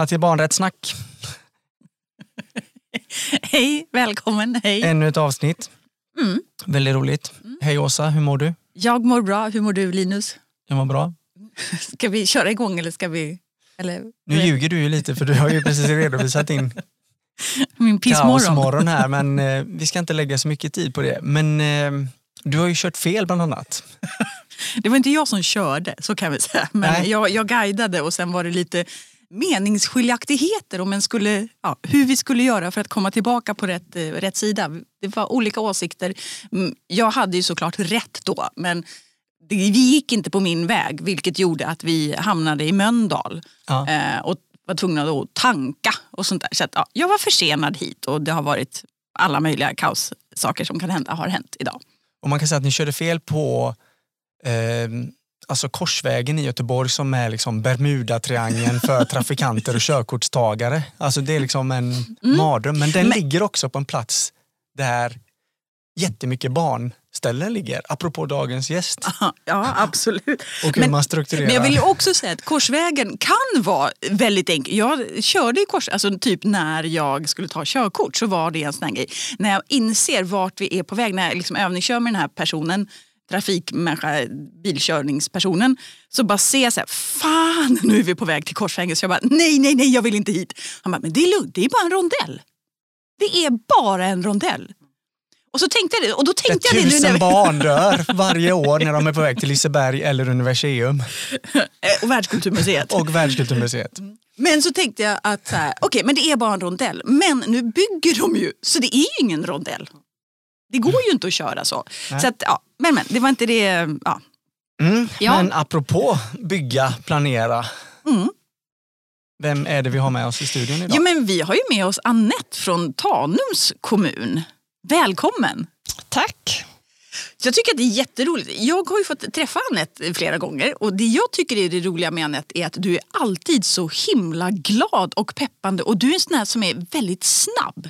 Välkomna till Barnrättssnack. Hej, välkommen. Hej. Ännu ett avsnitt. Mm. Väldigt roligt. Hej Åsa, hur mår du? Jag mår bra. Hur mår du Linus? Jag mår bra. Ska vi köra igång eller ska vi... Eller, Nu ljuger du ju lite för du har ju precis redovisat din Min kaosmorgon här men eh, vi ska inte lägga så mycket tid på det. Men eh, du har ju kört fel bland annat. Det var inte jag som körde, så kan vi säga. Men jag, jag guidade och sen var det lite meningsskiljaktigheter om en skulle, ja, hur vi skulle göra för att komma tillbaka på rätt, eh, rätt sida. Det var olika åsikter. Mm, Jag hade ju såklart rätt då, men det, vi gick inte på min väg vilket gjorde att vi hamnade i Mölndal Ja. eh, och var tvungna att tanka och sånt där. Så att, ja, jag var försenad hit och det har varit alla möjliga kaossaker som kan hända har hänt idag. Och man kan säga att ni körde fel på eh, alltså korsvägen i Göteborg som är liksom Bermudatriangeln för trafikanter och körkortstagare. Alltså det är liksom en mardröm. Men den Men- ligger också på en plats där jättemycket barnställen ligger. Apropå dagens gäst Ja, absolut. och hur Men- man strukturerar. Men jag vill också säga att korsvägen kan vara väldigt enkel. Jag körde i kors, alltså typ när jag skulle ta körkort så var det en sån här grej. När jag inser vart vi är på väg, när jag liksom övningskör med den här personen, trafikmänniska, bilkörningspersonen, så bara ser jag så här, fan nu är vi på väg till korsvägen. Så jag bara, nej, nej, nej, jag vill inte hit. Han bara, men det är lugnt, det är bara en rondell. Det är bara en rondell. Och så tänkte jag det, och då tänkte jag det nu tusen när barn dör varje år när de är på väg till Liseberg eller Universium Eh, och Världskulturmuseet. och Världskulturmuseet. Men så tänkte jag att okej, men det är bara en rondell. Men nu bygger de ju, så det är ju ingen rondell. Det går ju inte att köra så. Nej. så att, ja, men, men det var inte det. Ja. Mm. Ja. Men apropå bygga, planera. Mm. Vem är det vi har med oss i studion idag? Ja, men vi har ju med oss Annette från Tanums kommun. Välkommen! Tack. Jag tycker att det är jätteroligt. Jag har ju fått träffa Annette flera gånger och det jag tycker är det roliga med Annette är att du är alltid så himla glad och peppande och du är en sån här som är väldigt snabb.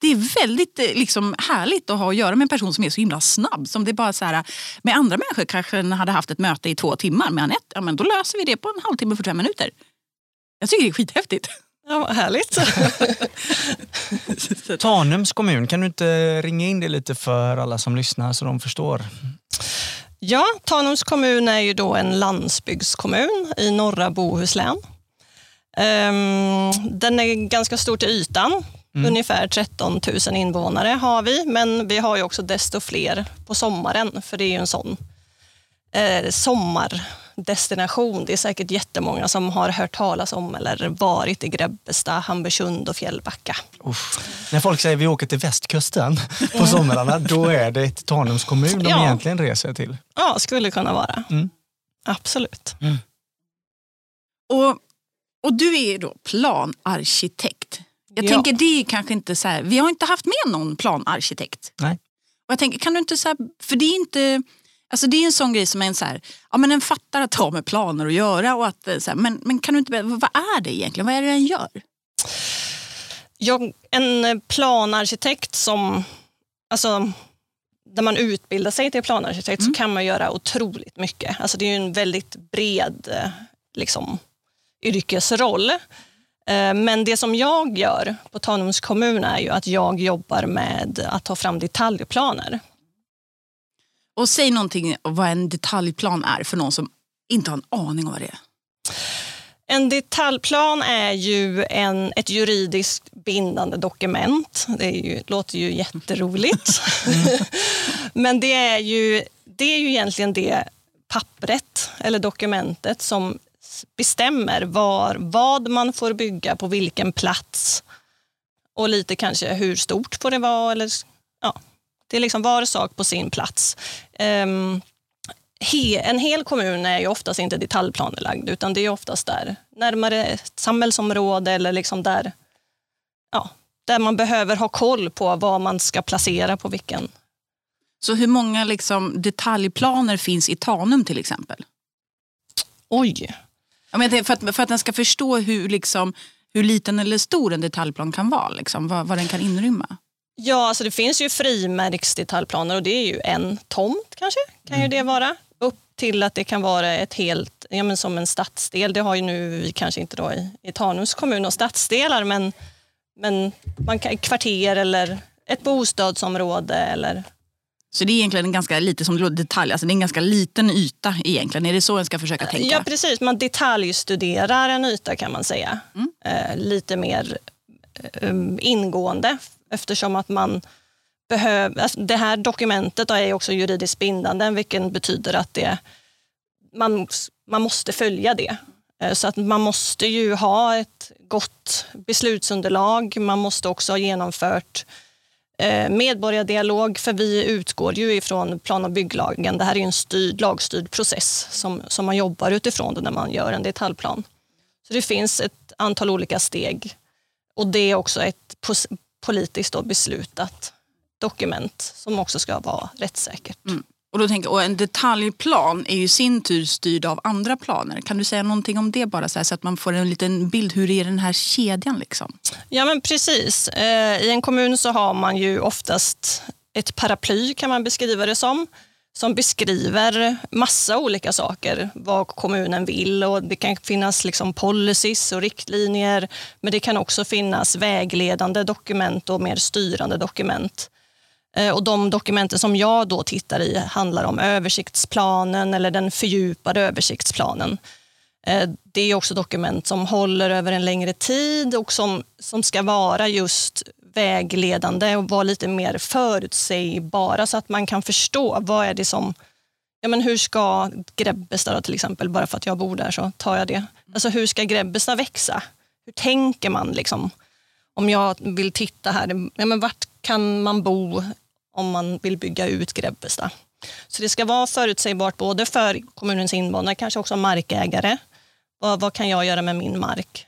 Det är väldigt eh, liksom, härligt att ha att göra med en person som är så himla snabb. Som det är bara så här, med andra människor kanske den hade haft ett möte i två timmar. Med Anette, ja, men då löser vi det på en halvtimme, 45 minuter. Jag tycker det är skithäftigt. Ja, vad härligt. Tanums kommun, kan du inte ringa in det lite för alla som lyssnar så de förstår? Ja, Tanums kommun är ju då en landsbygdskommun i norra Bohuslän. Ehm, Den är ganska stor till ytan. Ungefär 13 000 invånare har vi, men vi har ju också desto fler på sommaren, för det är ju en sån eh, sommardestination. Det är säkert jättemånga som har hört talas om eller varit i Grebbestad, Hamburgsund och Fjällbacka. Uff. När folk säger vi åker till västkusten på somrarna, då är det ett Tanums kommun de Ja. egentligen reser till. Ja, skulle kunna vara. Mm. Absolut. Och, och du är då planarkitekt. Jag Ja. tänker det är kanske inte så här, vi har inte haft med någon planarkitekt. Nej. Och jag tänker, kan du inte så här, för det är inte, alltså det är en sån grej som är en så här, ja men en fattar att ha med planer att göra och att eh, så här, men, men kan du inte, vad är det egentligen, vad är det den gör? Jag, en planarkitekt som, alltså, där man utbildar sig till planarkitekt så kan man göra otroligt mycket. Alltså, det är en väldigt bred eh, liksom, yrkesroll. Eh, Men det som jag gör på Tanums kommun är ju att jag jobbar med att ta fram detaljplaner. Och säg någonting om vad en detaljplan är för någon som inte har en aning om vad det är. En detaljplan är ju en, ett juridiskt bindande dokument. Det ju, låter ju jätteroligt. Men det är, ju, det är ju egentligen det pappret eller dokumentet som bestämmer var, vad man får bygga på vilken plats och lite kanske hur stort får det vara. Eller, ja, det är liksom var sak på sin plats. Ehm, he, en hel kommun är ju oftast inte detaljplanelagd utan det är oftast där närmare ett samhällsområde eller liksom där, ja, där man behöver ha koll på vad man ska placera på vilken. Så hur många liksom, detaljplaner finns i Tanum till exempel? Oj! Ja, men för, att, för att den ska förstå hur, liksom, hur liten eller stor en detaljplan kan vara, liksom, vad, vad den kan inrymma. Ja, alltså det finns ju frimärksdetaljplaner och det är ju en tomt kanske, kan ju det vara. Upp till att det kan vara ett helt ja, men som en stadsdel. Det har ju nu vi kanske inte då i, i Tanums kommun och stadsdelar men, men man kan, kvarter eller ett bostadsområde eller så det är egentligen en ganska lite som det detalj, alltså det är en ganska liten yta egentligen. Är det så jag ska försöka tänka? Ja precis, man detaljstuderar en yta kan man säga. Mm. Eh, lite mer eh, ingående eftersom att man behöver, alltså det här dokumentet är också juridiskt bindande vilket betyder att det, man, man måste följa det. Eh, så att man måste ju ha ett gott beslutsunderlag. Man måste också ha genomfört Eh, medborgardialog, för vi utgår ju ifrån plan och bygglagen. Det här är en styrd, lagstyrd process som, som man jobbar utifrån när man gör en detaljplan. Så det finns ett antal olika steg och det är också ett politiskt beslutat dokument som också ska vara rättssäkert. Mm. Och, då tänker, och en detaljplan är ju sin tur styrd av andra planer. Kan du säga någonting om det bara så, här, så att man får en liten bild. Hur är den här kedjan? Liksom? Ja men precis. Eh, I en kommun så har man ju oftast ett paraply kan man beskriva det som som beskriver massa olika saker, vad kommunen vill. och Det kan finnas liksom policies och riktlinjer, men det kan också finnas vägledande dokument och mer styrande dokument. Eh, och de dokumenten som jag då tittar i handlar om översiktsplanen eller den fördjupade översiktsplanen. Eh, det är också dokument som håller över en längre tid och som, som ska vara just vägledande och vara lite mer förutsägbara så att man kan förstå vad är det som Ja, men hur ska Grebbestad till exempel, bara för att jag bor där så tar jag det. Alltså hur ska Grebbestad växa? Hur tänker man liksom? Om jag vill titta här, ja, men vart kan man bo om man vill bygga ut Grebbestad? Så det ska vara förutsägbart både för kommunens invånare, kanske också markägare. Vad, vad kan jag göra med min mark?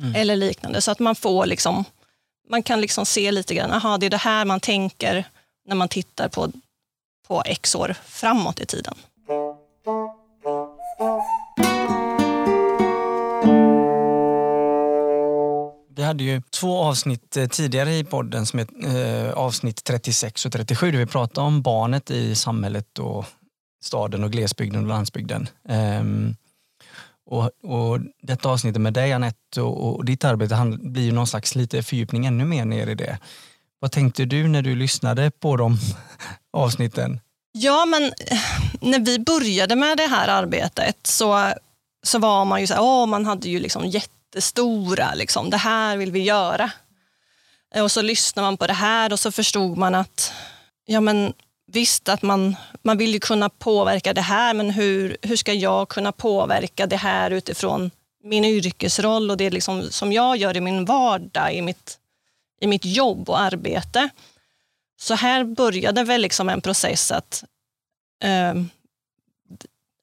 Mm. Eller liknande, så att man får liksom, man kan liksom se lite grann, aha, det är det här man tänker när man tittar på, på x år framåt i tiden. Hade ju två avsnitt eh, tidigare i podden som är eh, avsnitt 36 och 37 där vi pratade om barnet i samhället och staden och glesbygden och landsbygden. Um, och, och detta avsnittet med dig Anette och, och ditt arbete blir ju någon slags lite fördjupning ännu mer ner i det. Vad tänkte du när du lyssnade på de avsnitten? Ja, men eh, när vi började med det här arbetet så, så var man ju så här, åh, man hade ju liksom jätte jättestora, liksom, det här vill vi göra. Eh, och så lyssnar man på det här och så förstod man att ja men visst att man, man vill ju kunna påverka det här men hur, hur ska jag kunna påverka det här utifrån min yrkesroll och det liksom som jag gör i min vardag, i mitt, i mitt jobb och arbete. Så här började väl liksom en process att, eh,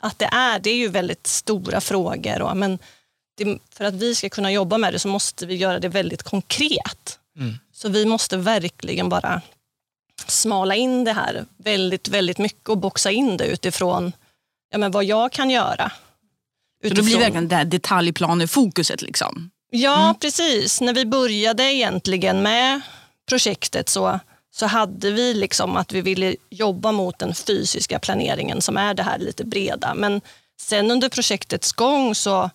att det är, det är ju väldigt stora frågor. Och, men det, för att vi ska kunna jobba med det så måste vi göra det väldigt konkret. Mm. Så vi måste verkligen bara smala in det här väldigt, väldigt mycket och boxa in det utifrån ja, men vad jag kan göra. Utifrån... Så det blir verkligen det här detaljplanefokuset? Liksom. Ja, mm. precis. När vi började egentligen med projektet så, så hade vi liksom att vi ville jobba mot den fysiska planeringen som är det här lite breda. Men sen under projektets gång så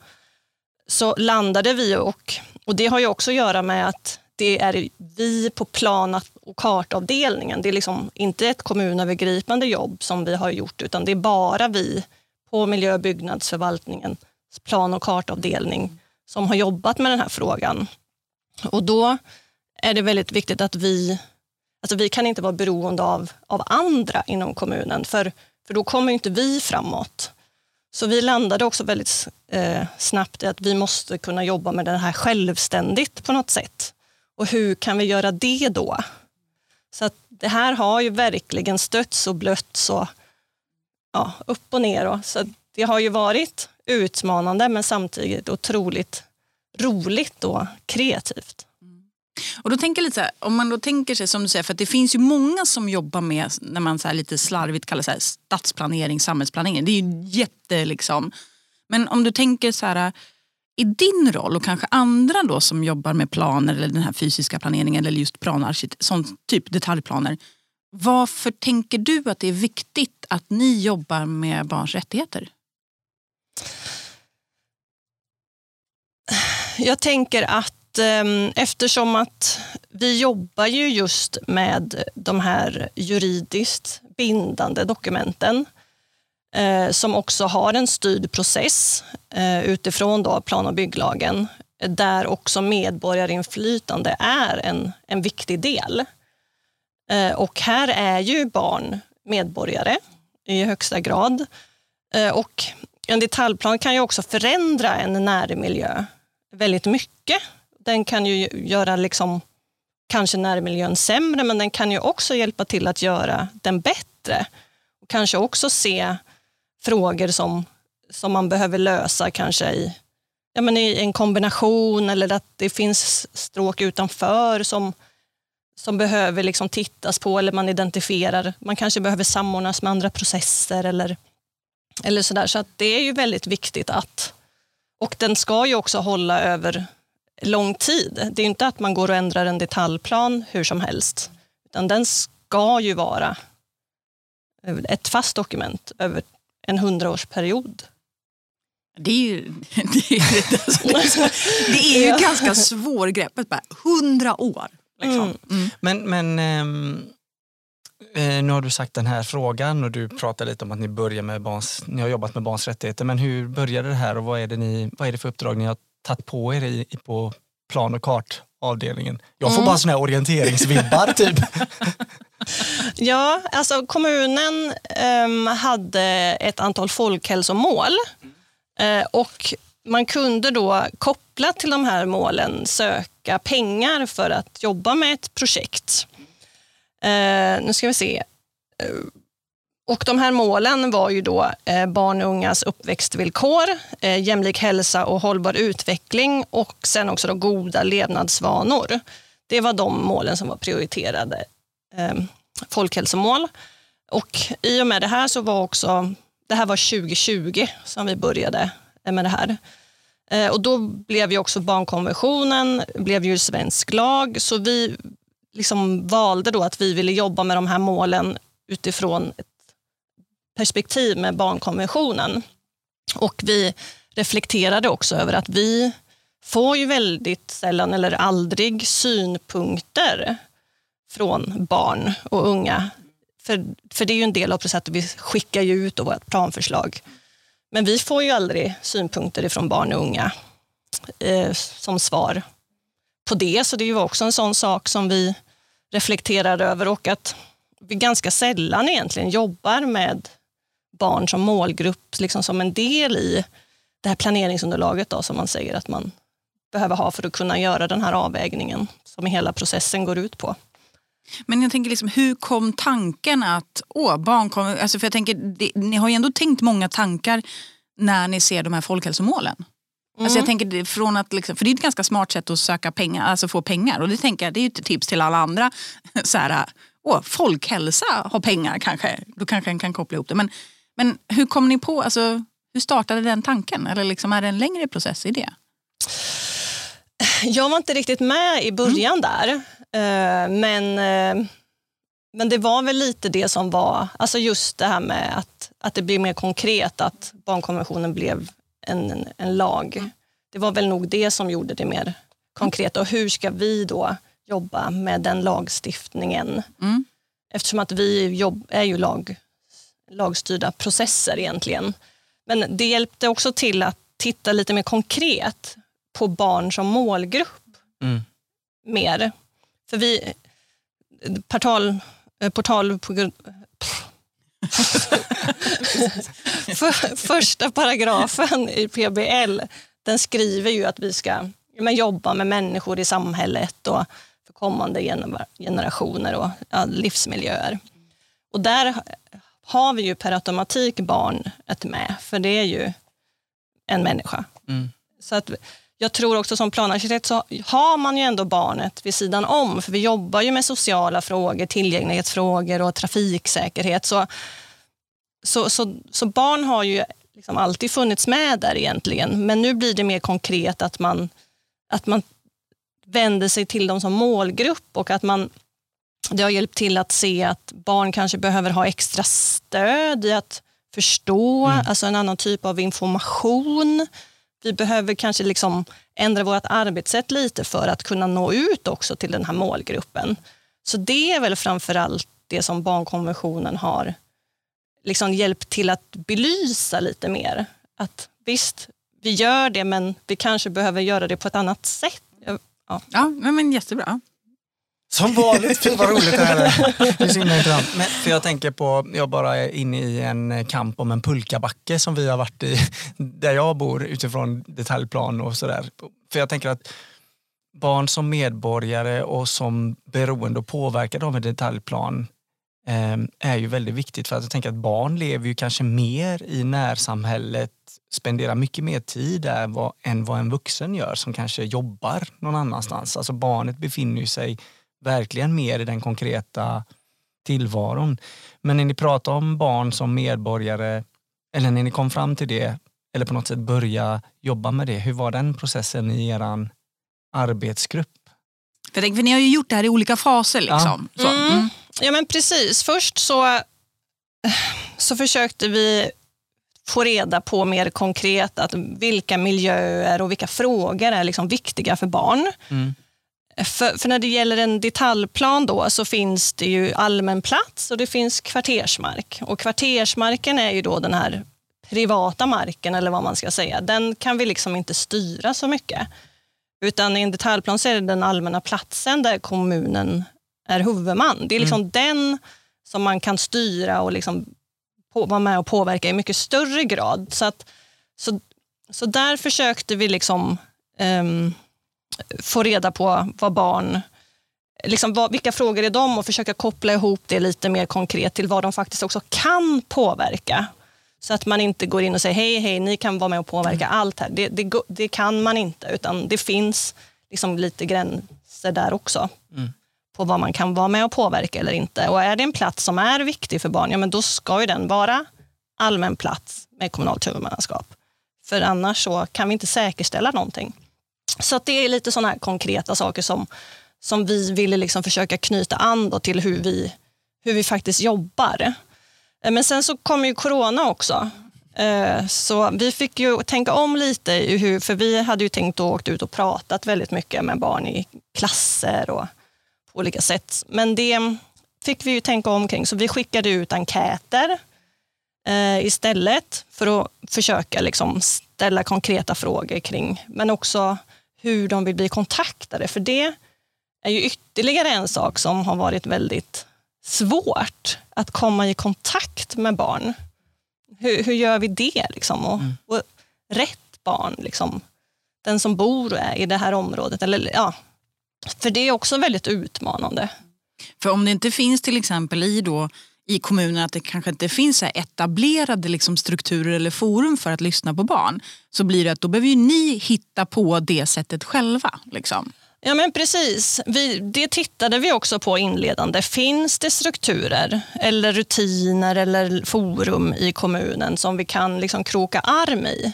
så landade vi och, och det har ju också att göra med att det är vi på plan och kartavdelningen. Det är liksom inte ett kommunövergripande jobb som vi har gjort utan det är bara vi på miljö och byggnadsförvaltningens plan och kartavdelning som har jobbat med den här frågan. Och då är det väldigt viktigt att vi, alltså vi kan inte vara beroende av, av andra inom kommunen för, för då kommer inte vi framåt. Så vi landade också väldigt eh, snabbt i att vi måste kunna jobba med det här självständigt på något sätt. Och hur kan vi göra det då? Så att det här har ju verkligen stötts och blötts och ja, upp och ner. Och, så det har ju varit utmanande men samtidigt otroligt roligt och kreativt. Och då tänker jag lite så här, om man då tänker sig som du säger, för det finns ju många som jobbar med, när man så lite slarvigt kallar så här, stadsplanering, samhällsplanering. Det är ju jätte liksom. Men om du tänker så här, i din roll och kanske andra då som jobbar med planer eller den här fysiska planeringen eller just planarkitekt, sån typ detaljplaner. Varför tänker du att det är viktigt att ni jobbar med barns rättigheter? jag tänker att eh, eftersom att vi jobbar ju just med de här juridiskt bindande dokumenten eh, som också har en styrd process eh, utifrån då plan och bygglagen där också medborgarinflytande är en, en viktig del. Eh, och här är ju barn medborgare i högsta grad. Eh, och en detaljplan kan ju också förändra en närmiljö väldigt mycket. Den kan ju göra liksom, kanske närmiljön sämre, men den kan ju också hjälpa till att göra den bättre. Och kanske också se frågor som, som man behöver lösa kanske i, ja, men i en kombination eller att det finns stråk utanför som, som behöver liksom tittas på eller man identifierar. Man kanske behöver samordnas med andra processer eller, eller sådär. Så att det är ju väldigt viktigt att... Och den ska ju också hålla över lång tid. Det är inte att man går och ändrar en detaljplan hur som helst. Utan den ska ju vara ett fast dokument över en hundraårsperiod. Det är ju, det är, det är ju ganska svårgreppet. Hundra år. Liksom. Mm. Mm. Men, men ähm, nu har du sagt den här frågan och du pratar lite om att ni börjar med barns, ni har jobbat med barns rättigheter. Men hur började det här och vad är det, ni, vad är det för uppdrag ni har tagit på er i, på plan och kartavdelningen? Jag får mm. bara såna här orienteringsvibbar typ. ja, alltså kommunen um, hade ett antal folkhälsomål uh, och man kunde då kopplat till de här målen söka pengar för att jobba med ett projekt. Uh, nu ska vi se. Uh, och de här målen var ju då eh, barn och ungas uppväxtvillkor, eh, jämlik hälsa och hållbar utveckling och sen också då goda levnadsvanor. Det var de målen som var prioriterade eh, folkhälsomål. Och i och med det här så var också, det här var 2020 som vi började eh, med det här. Eh, och då blev ju också barnkonventionen blev ju svensk lag, så vi liksom valde då att vi ville jobba med de här målen utifrån ett perspektiv med barnkonventionen. Och vi reflekterade också över att vi får ju väldigt sällan eller aldrig synpunkter från barn och unga. För, för det är ju en del av processen, vi skickar ju ut vårt planförslag. Men vi får ju aldrig synpunkter från barn och unga eh, som svar på det. Så det var också en sån sak som vi reflekterar över och att vi ganska sällan egentligen jobbar med barn som målgrupp, liksom som en del i det här planeringsunderlaget då, som man säger att man behöver ha för att kunna göra den här avvägningen som hela processen går ut på. Men jag tänker, liksom, hur kom tanken att, åh, barn kommer, alltså för jag tänker, det, ni har ju ändå tänkt många tankar när ni ser de här folkhälsomålen. Mm. Alltså jag mm. tänker från att, liksom, för det är ett ganska smart sätt att söka pengar, alltså få pengar och det tänker jag, det är ett tips till alla andra. Så här, åh, folkhälsa har pengar kanske, då kanske en kan koppla ihop det. Men, men hur kom ni på, alltså, hur startade den tanken? Eller liksom, är det en längre process i det? Jag var inte riktigt med i början mm. där. Eh, men, eh, men det var väl lite det som var, alltså just det här med att, att det blir mer konkret, att barnkonventionen blev en, en, lag. Det var väl nog det som gjorde det mer konkret. Och hur ska vi då jobba med den lagstiftningen? Mm. Eftersom att vi jobb, är ju lag, lagstyrda processer egentligen. Men det hjälpte också till att titta lite mer konkret på barn som målgrupp. Mm. Mer. För vi, portal, eh, portal för, första paragrafen i PBL, den skriver ju att vi ska men, jobba med människor i samhället och för kommande generationer och ja, livsmiljöer. Och där har vi ju per automatik barnet med, för det är ju en människa. Mm. Så att jag tror också som planarkitekt så har man ju ändå barnet vid sidan om, för vi jobbar ju med sociala frågor, tillgänglighetsfrågor och trafiksäkerhet. Så, så, så, så barn har ju liksom alltid funnits med där egentligen, men nu blir det mer konkret att man, att man vänder sig till dem som målgrupp och att man det har hjälpt till att se att barn kanske behöver ha extra stöd i att förstå, mm. alltså en annan typ av information vi behöver kanske liksom ändra vårt arbetssätt lite för att kunna nå ut också till den här målgruppen. Så det är väl framför allt det som barnkonventionen har liksom hjälpt till att belysa lite mer. Att visst, vi gör det men vi kanske behöver göra det på ett annat sätt. Ja, ja men jättebra. Som vanligt, fy vad roligt det här är. Det är så himla intressant. Men, för jag tänker på, jag bara är inne i en kamp om en pulkabacke som vi har varit i, där jag bor utifrån detaljplan och sådär. För jag tänker att barn som medborgare och som beroende och påverkade av en detaljplan eh, är ju väldigt viktigt för att jag tänker att barn lever ju kanske mer i närsamhället, spenderar mycket mer tid där vad, än vad en vuxen gör som kanske jobbar någon annanstans. Alltså barnet befinner sig verkligen mer i den konkreta tillvaron. Men när ni pratar om barn som medborgare, eller när ni kom fram till det, eller på något sätt börja jobba med det, hur var den processen i er arbetsgrupp? För, tänk, för ni har ju gjort det här i olika faser. Liksom. Ja. Mm. Mm. ja men precis, först så, så försökte vi få reda på mer konkret att vilka miljöer och vilka frågor är liksom viktiga för barn. Mm. För, för, när det gäller en detaljplan då så finns det ju allmän plats och det finns kvartersmark. Och kvartersmarken är ju då den här privata marken eller vad man ska säga. Den kan vi liksom inte styra så mycket. Utan i en detaljplan så är det den allmänna platsen där kommunen är huvudman. Det är liksom mm. den som man kan styra och liksom på, vara med och påverka i mycket större grad. Så, att, så, så där försökte vi liksom um, få reda på vad barn liksom vad, vilka frågor är de och försöka koppla ihop det lite mer konkret till vad de faktiskt också kan påverka. Så att man inte går in och säger hej, hej, ni kan vara med och påverka mm. allt här. Det, det, det, kan man inte, utan det finns liksom lite gränser där också. Mm. På vad man kan vara med och påverka eller inte. Och är det en plats som är viktig för barn, ja men då ska ju den vara allmän plats med kommunalt huvudmannaskap. För annars så kan vi inte säkerställa någonting. Så det är lite sådana här konkreta saker som, som vi ville liksom försöka knyta an till hur vi, hur vi faktiskt jobbar. Eh, men sen så kom ju corona också. Eh, så vi fick ju tänka om lite, hur, för vi hade ju tänkt att åka ut och pratat väldigt mycket med barn i klasser och på olika sätt. Men det fick vi ju tänka om kring, så vi skickade ut enkäter eh, istället för att försöka liksom ställa konkreta frågor kring, men också hur de vill bli kontaktade. För det är ju ytterligare en sak som har varit väldigt svårt att komma i kontakt med barn. Hur, hur gör vi det? Liksom? Och, mm. och rätt barn, liksom. den som bor är i det här området. Eller, ja. För det är också väldigt utmanande. För om det inte finns till exempel i, då, i kommunen att det kanske inte finns etablerade liksom, strukturer eller forum för att lyssna på barn så blir det att då behöver ni hitta på det sättet själva. Liksom. Ja men precis, vi, det tittade vi också på inledande. Finns det strukturer eller rutiner eller forum i kommunen som vi kan liksom kroka arm i?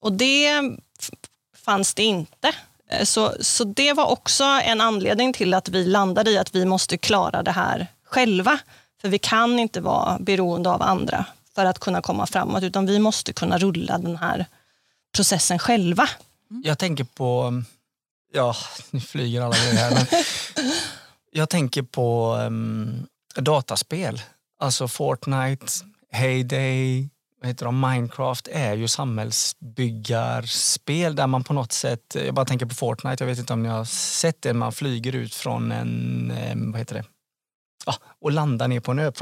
Och det fanns det inte. Eh, så, så det var också en anledning till att vi landade i att vi måste klara det här själva. För vi kan inte vara beroende av andra för att kunna komma framåt utan vi måste kunna rulla den här processen själva. Jag tänker på ja, nu flyger alla grejer här. Men jag tänker på um, dataspel. Alltså Fortnite, Heyday, vad heter de? Minecraft är ju samhällsbyggarspel där man på något sätt, jag bara tänker på Fortnite, jag vet inte om ni har sett det, man flyger ut från en, vad heter det, och landar ner på en ö.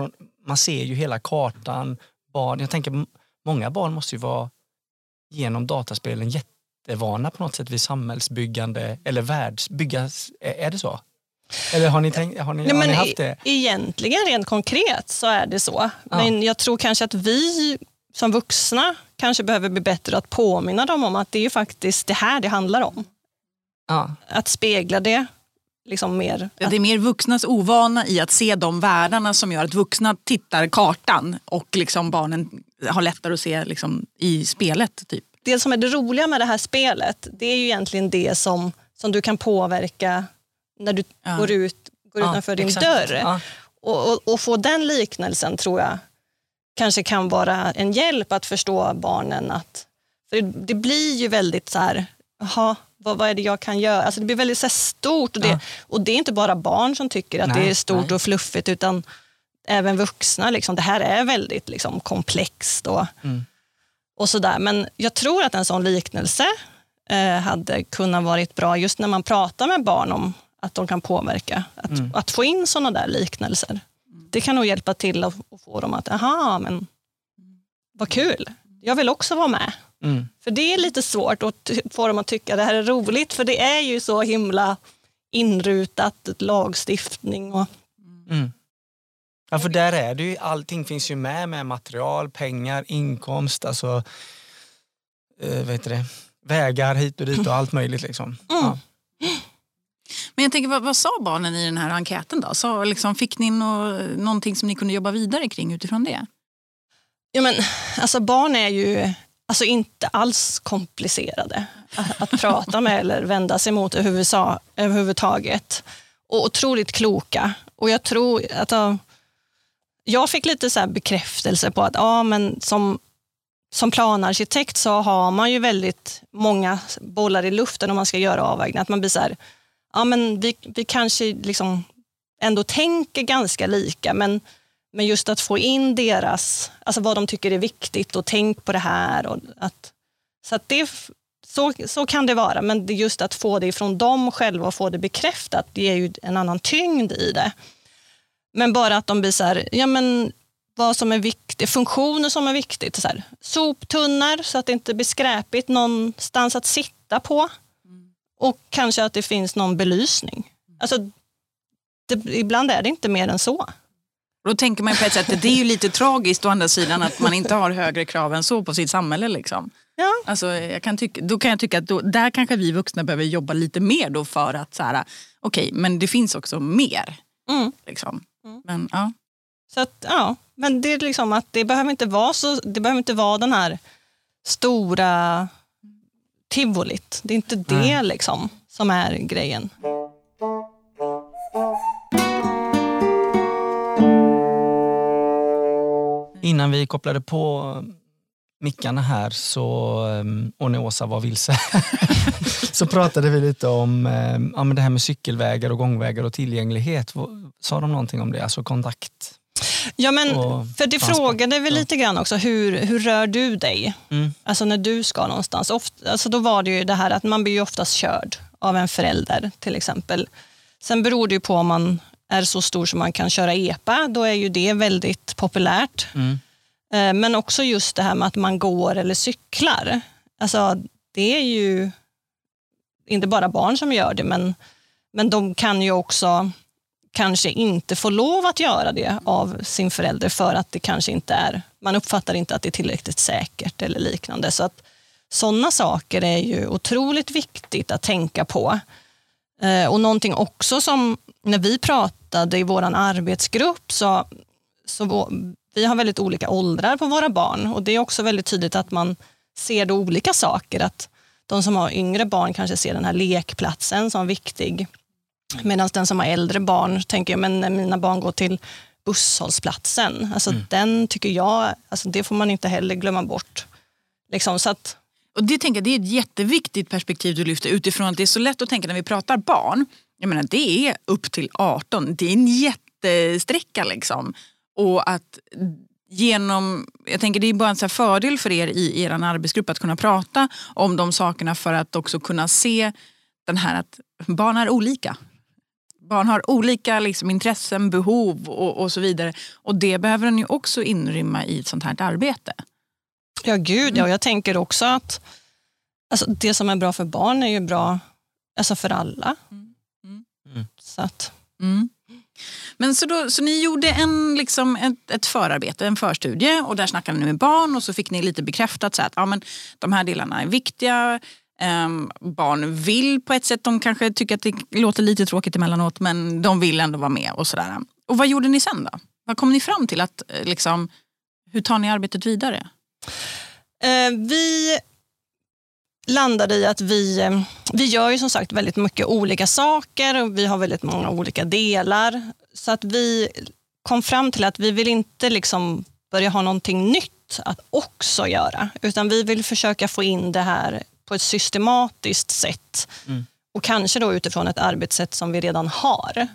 Man ser ju hela kartan. Barn, jag tänker många barn måste ju vara genom dataspelen jätte jättevana på något sätt vid samhällsbyggande eller världsbygga. Är det så? Eller har ni, tänkt, har ni, Nej, har ni haft det? Egentligen rent konkret så är det så. Ja. Men jag tror kanske att vi som vuxna kanske behöver bli bättre att påminna dem om att det är faktiskt det här det handlar om. Ja. Att spegla det liksom mer. Ja, det är mer vuxnas ovana i att se de världarna som gör att vuxna tittar kartan och liksom barnen har lättare att se liksom i spelet. Typ det som är det roliga med det här spelet, det är ju egentligen det som, som du kan påverka när du ja. går, ut, går ja, utanför din exakt. dörr. Och, och, och, få den liknelsen tror jag kanske kan vara en hjälp att förstå barnen. att för Det blir ju väldigt så här, aha, vad, vad är det jag kan göra? Alltså det blir väldigt så stort. Och det, Ja. och det är inte bara barn som tycker att Nej, det är stort nej. och fluffigt utan även vuxna. Liksom. Det här är väldigt liksom, komplext och, Mm. och sådär. Men jag tror att en sån liknelse eh, hade kunnat varit bra just när man pratar med barn om att de kan påverka. Att, Mm. att få in såna där liknelser. Det kan nog hjälpa till att, att få dem att, aha, men vad kul. Jag vill också vara med. Mm. För det är lite svårt att få dem att tycka det här är roligt, för det är ju så himla inrutat, lagstiftning och... Mm. Ja, för där är det ju, allting finns ju med med material, pengar, inkomst, alltså eh, heter det? vägar hit och dit och allt möjligt. Liksom. Ja. Men jag tänker, vad, vad sa barnen i den här enkäten då? Så, liksom, fick ni nå, någonting som ni kunde jobba vidare kring utifrån det? Ja, men, alltså barn är ju alltså inte alls komplicerade att, att prata med eller vända sig mot överhuvudsa- överhuvudtaget. Och otroligt kloka. Och jag tror att jag fick lite så här bekräftelse på att ja, men som, som planarkitekt så har man ju väldigt många bollar i luften om man ska göra avvägningar. Att man blir så här, ja men vi, vi kanske liksom ändå tänker ganska lika men men just att få in deras, alltså vad de tycker är viktigt och tänk på det här. Och att, så, att det, så, så kan det vara, men just att få det ifrån dem själva och få det bekräftat, det ger ju en annan tyngd i det. Men bara att de blir så här, ja men vad som är viktigt, funktioner som är viktigt. Så här, soptunnor så att det inte blir skräpigt, någonstans att sitta på. Och kanske att det finns någon belysning. Alltså, det, ibland är det inte mer än så. Och Då tänker man på ett sätt att det är ju lite tragiskt å andra sidan att man inte har högre krav än så på sitt samhälle. Liksom. Ja. Alltså, jag kan tycka, då kan jag tycka att då, där kanske vi vuxna behöver jobba lite mer då för att så här, okej, men det finns också mer. Mm. Liksom. Mm. Men, ja. Så att, ja, men det är liksom att det behöver inte vara så, det behöver inte vara den här stora tivolit. Det är inte det Nej. liksom som är grejen. Innan vi kopplade på mickarna här så, ehm, och när Åsa var vilse, så pratade vi lite om ehm, ja, men det här med cykelvägar och gångvägar och tillgänglighet. Sa de någonting om det? Alltså kontakt? Ja, men för det transport, frågade vi lite grann också, hur, hur rör du dig? Mm. Alltså när du ska någonstans. Ofta, alltså då var det ju det här att man blir ju oftast körd av en förälder till exempel. Sen beror det ju på om man är så stor som man kan köra EPA, då är ju det väldigt populärt. Mm. Eh, Men också just det här med att man går eller cyklar. Alltså, det är ju inte bara barn som gör det, men, men de kan ju också kanske inte få lov att göra det av sin förälder för att det kanske inte är, man uppfattar inte att det är tillräckligt säkert eller liknande. Så att sådana saker är ju otroligt viktigt att tänka på. Eh, Och någonting också som, när vi pratade i vår arbetsgrupp så, så vi har väldigt olika åldrar på våra barn och det är också väldigt tydligt att man ser då olika saker. Att de som har yngre barn kanske ser den här lekplatsen som viktig. Medan den som har äldre barn tänker, men när mina barn går till busshållplatsen, alltså den tycker jag, alltså det får man inte heller glömma bort. Liksom, så att, Och det, tänker jag, det är ett jätteviktigt perspektiv du lyfter utifrån att det är så lätt att tänka när vi pratar barn. Jag menar, det är upp till 18. Det är en jättesträcka liksom. Och att genom, jag tänker det är bara en så fördel för er i er arbetsgrupp att kunna prata om de sakerna för att också kunna se den här att barn är olika. Barn har olika liksom, intressen, behov och, och så vidare. Och det behöver den ju också inrymma i ett sånt här arbete. ja gud ja, och jag tänker också att alltså, det som är bra för barn är ju bra alltså för alla. Mm. Så att, Mm. Men så, då, så ni gjorde en, liksom ett, ett förarbete, en förstudie och där snackade ni med barn och så fick ni lite bekräftat så att ja, men de här delarna är viktiga. Ehm, barn vill på ett sätt, de kanske tycker att det låter lite tråkigt emellanåt men de vill ändå vara med och sådär. Och vad gjorde ni sen då? Vad kom ni fram till? att eh, liksom, Hur tar ni arbetet vidare? Eh, vi landade i att vi, eh, vi gör ju som sagt väldigt mycket olika saker och vi har väldigt många olika delar. Så att vi kom fram till att vi vill inte liksom börja ha någonting nytt att också göra, utan vi vill försöka få in det här på ett systematiskt sätt. Mm. Och kanske då utifrån ett arbetssätt som vi redan har.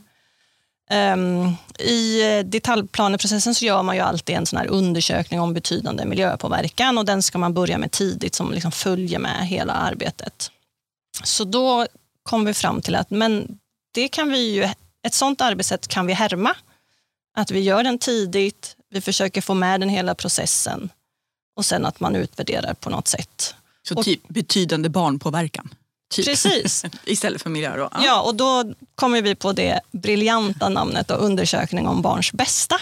Um, I detaljplaneprocessen så gör man ju alltid en sån undersökning om betydande miljöpåverkan och den ska man börja med tidigt som liksom följer med hela arbetet. Så då kom vi fram till att men det kan vi ju, ett sånt arbetssätt kan vi härma. Att vi gör den tidigt, vi försöker få med den hela processen och sen att man utvärderar på något sätt. Så typ betydande barnpåverkan? Typ. Precis. Istället för miljö då? Ja. och då kommer vi på det briljanta namnet och undersökning om barns bästa.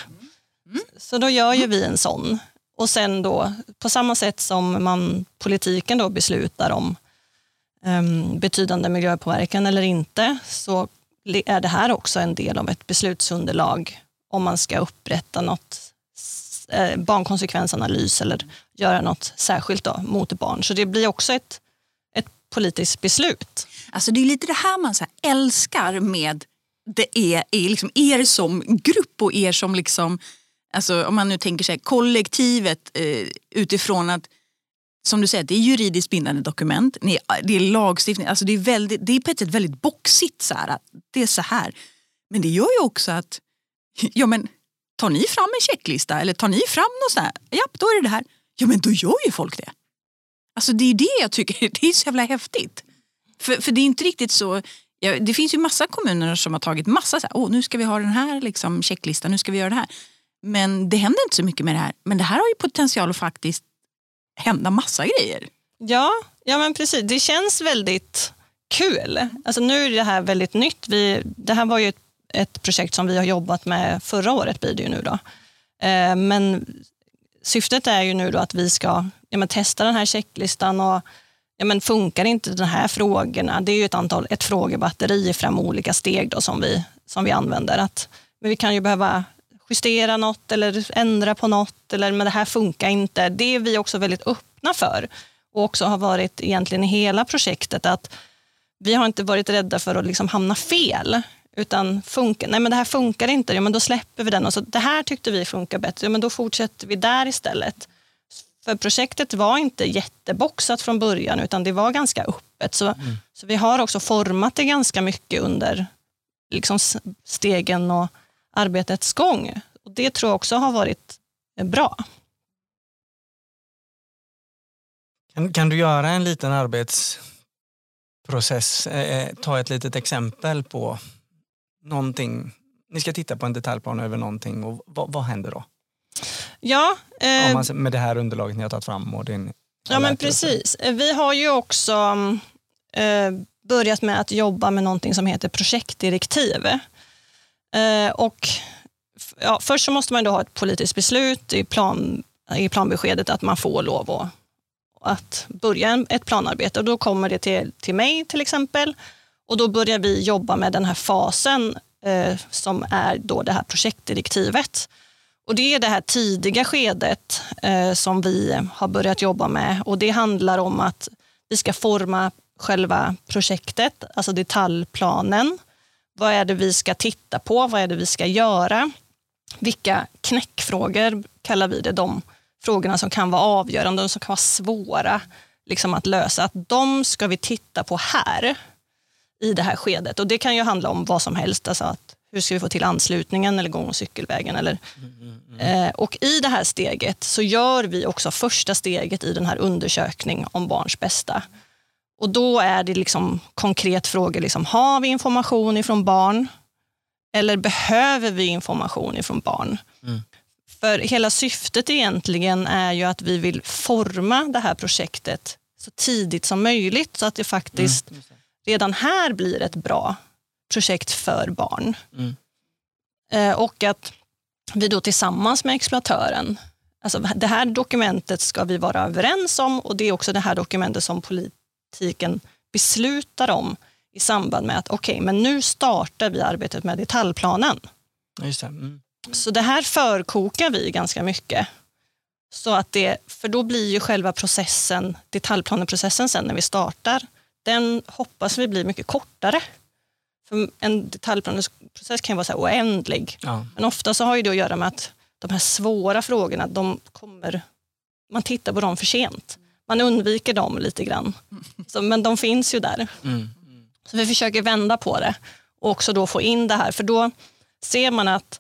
Så då gör ju vi en sån. Och sen då, på samma sätt som man politiken då beslutar om um, betydande miljöpåverkan eller inte, så är det här också en del av ett beslutsunderlag om man ska upprätta något eh, barnkonsekvensanalys eller göra något särskilt då, mot barn. Så det blir också ett politiskt beslut. Alltså det är lite det här man så här älskar med det är, är liksom er som grupp och er som liksom, alltså om man nu tänker sig kollektivet eh, utifrån att som du säger, det är juridiskt bindande dokument, det är lagstiftning, alltså det är, väldigt, det är på ett sätt väldigt boxigt. Så här, det är så här. Men det gör ju också att, ja men tar ni fram en checklista eller tar ni fram något sånt här, ja då är det det här. Ja men då gör ju folk det. Alltså det är det jag tycker, det är så jävla häftigt. För, för det är inte riktigt så, ja, det finns ju massa kommuner som har tagit massa så här, oh, nu ska vi ha den här liksom, checklistan, nu ska vi göra det här. Men det händer inte så mycket med det här. Men det här har ju potential att faktiskt hända massa grejer. Ja, ja men precis. Det känns väldigt kul. Alltså nu är det här väldigt nytt. Vi, det här var ju ett, ett projekt som vi har jobbat med förra året blir det ju nu då. Eh, men syftet är ju nu då att vi ska ja, men testa den här checklistan och ja, men funkar inte de här frågorna? Det är ju ett, antal, ett frågebatteri i fem olika steg då som, vi, som vi använder. Att, men vi kan ju behöva justera något eller ändra på något, eller men det här funkar inte. Det är vi också väldigt öppna för och också har varit egentligen i hela projektet att vi har inte varit rädda för att liksom hamna fel. Utan funkar, nej men det här funkar inte, ja, men då släpper vi den. Och så, det här tyckte vi funkar bättre, ja, men då fortsätter vi där istället. För projektet var inte jätteboxat från början utan det var ganska öppet. Så, mm. så vi har också format det ganska mycket under liksom stegen och arbetets gång. Och det tror jag också har varit bra. Kan, kan du göra en liten arbetsprocess? Eh, eh, ta ett litet exempel på någonting. Ni ska titta på en detaljplan över någonting och vad, vad händer då? Ja, eh, man, med det här underlaget ni har tagit fram och din Ja men precis. Vi har ju också eh, börjat med att jobba med någonting som heter projektdirektiv. Eh, och, ja, först så måste man då ha ett politiskt beslut i, plan, i planbeskedet att man får lov att, att börja ett planarbete. Och då kommer det till, till mig till exempel och då börjar vi jobba med den här fasen eh, som är då det här projektdirektivet. Och det är det här tidiga skedet eh, som vi har börjat jobba med och det handlar om att vi ska forma själva projektet, alltså detaljplanen. Vad är det vi ska titta på? Vad är det vi ska göra? Vilka knäckfrågor kallar vi det, de frågorna som kan vara avgörande och som kan vara svåra liksom att lösa. Att de ska vi titta på här i det här skedet. Och Det kan ju handla om vad som helst. Alltså att hur ska vi få till anslutningen eller gång och cykelvägen? Eller, mm, mm, eh, och I det här steget så gör vi också första steget i den här undersökning om barns bästa. Och då är det liksom konkret frågor, liksom, har vi information ifrån barn? Eller behöver vi information ifrån barn? Mm. För hela syftet egentligen är ju att vi vill forma det här projektet så tidigt som möjligt så att det faktiskt mm. redan här blir ett bra projekt för barn. Mm. Eh, och att vi då tillsammans med exploatören, alltså det här dokumentet ska vi vara överens om och det är också det här dokumentet som politiken beslutar om i samband med att okej, okay, men nu startar vi arbetet med detaljplanen. Just det. Mm. Så det här förkokar vi ganska mycket. Så att det, för då blir ju själva processen, detaljplaneprocessen sen när vi startar, den hoppas vi blir mycket kortare. För en detaljplaneprocess kan ju vara så oändlig. Ja. Men ofta så har det att göra med att de här svåra frågorna, de kommer, man tittar på dem för sent. man undviker dem lite grann. Så, men de finns ju där. Mm. Så vi försöker vända på det och också då få in det här. För då ser man att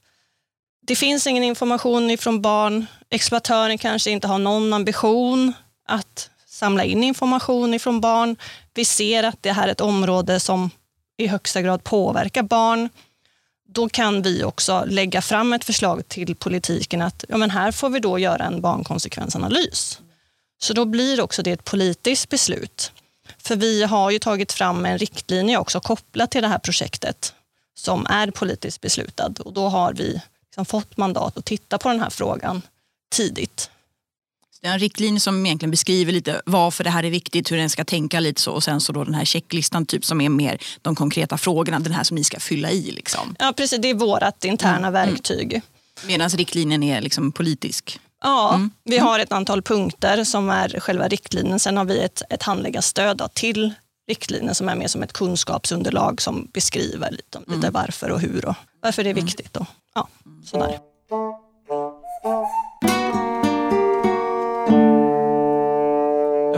det finns ingen information ifrån barn. Exploatören kanske inte har någon ambition att samla in information ifrån barn. Vi ser att det här är ett område som i högsta grad påverkar barn. Då kan vi också lägga fram ett förslag till politiken att ja, men här får vi då göra en barnkonsekvensanalys. Så då blir också det ett politiskt beslut. För vi har ju tagit fram en riktlinje också kopplat till det här projektet som är politiskt beslutad och då har vi liksom fått mandat att titta på den här frågan tidigt. En riktlinje som egentligen beskriver lite varför det här är viktigt, hur den ska tänka lite så och sen så då den här checklistan typ som är mer de konkreta frågorna, den här som ni ska fylla i. Liksom. Ja precis, det är vårt interna verktyg. Medan riktlinjen är liksom politisk. Ja, vi har ett antal punkter som är själva riktlinjen. Sen har vi ett, ett handläggarstöd till riktlinjen som är mer som ett kunskapsunderlag som beskriver lite, lite varför och hur och varför det är viktigt. Och, ja, sådär.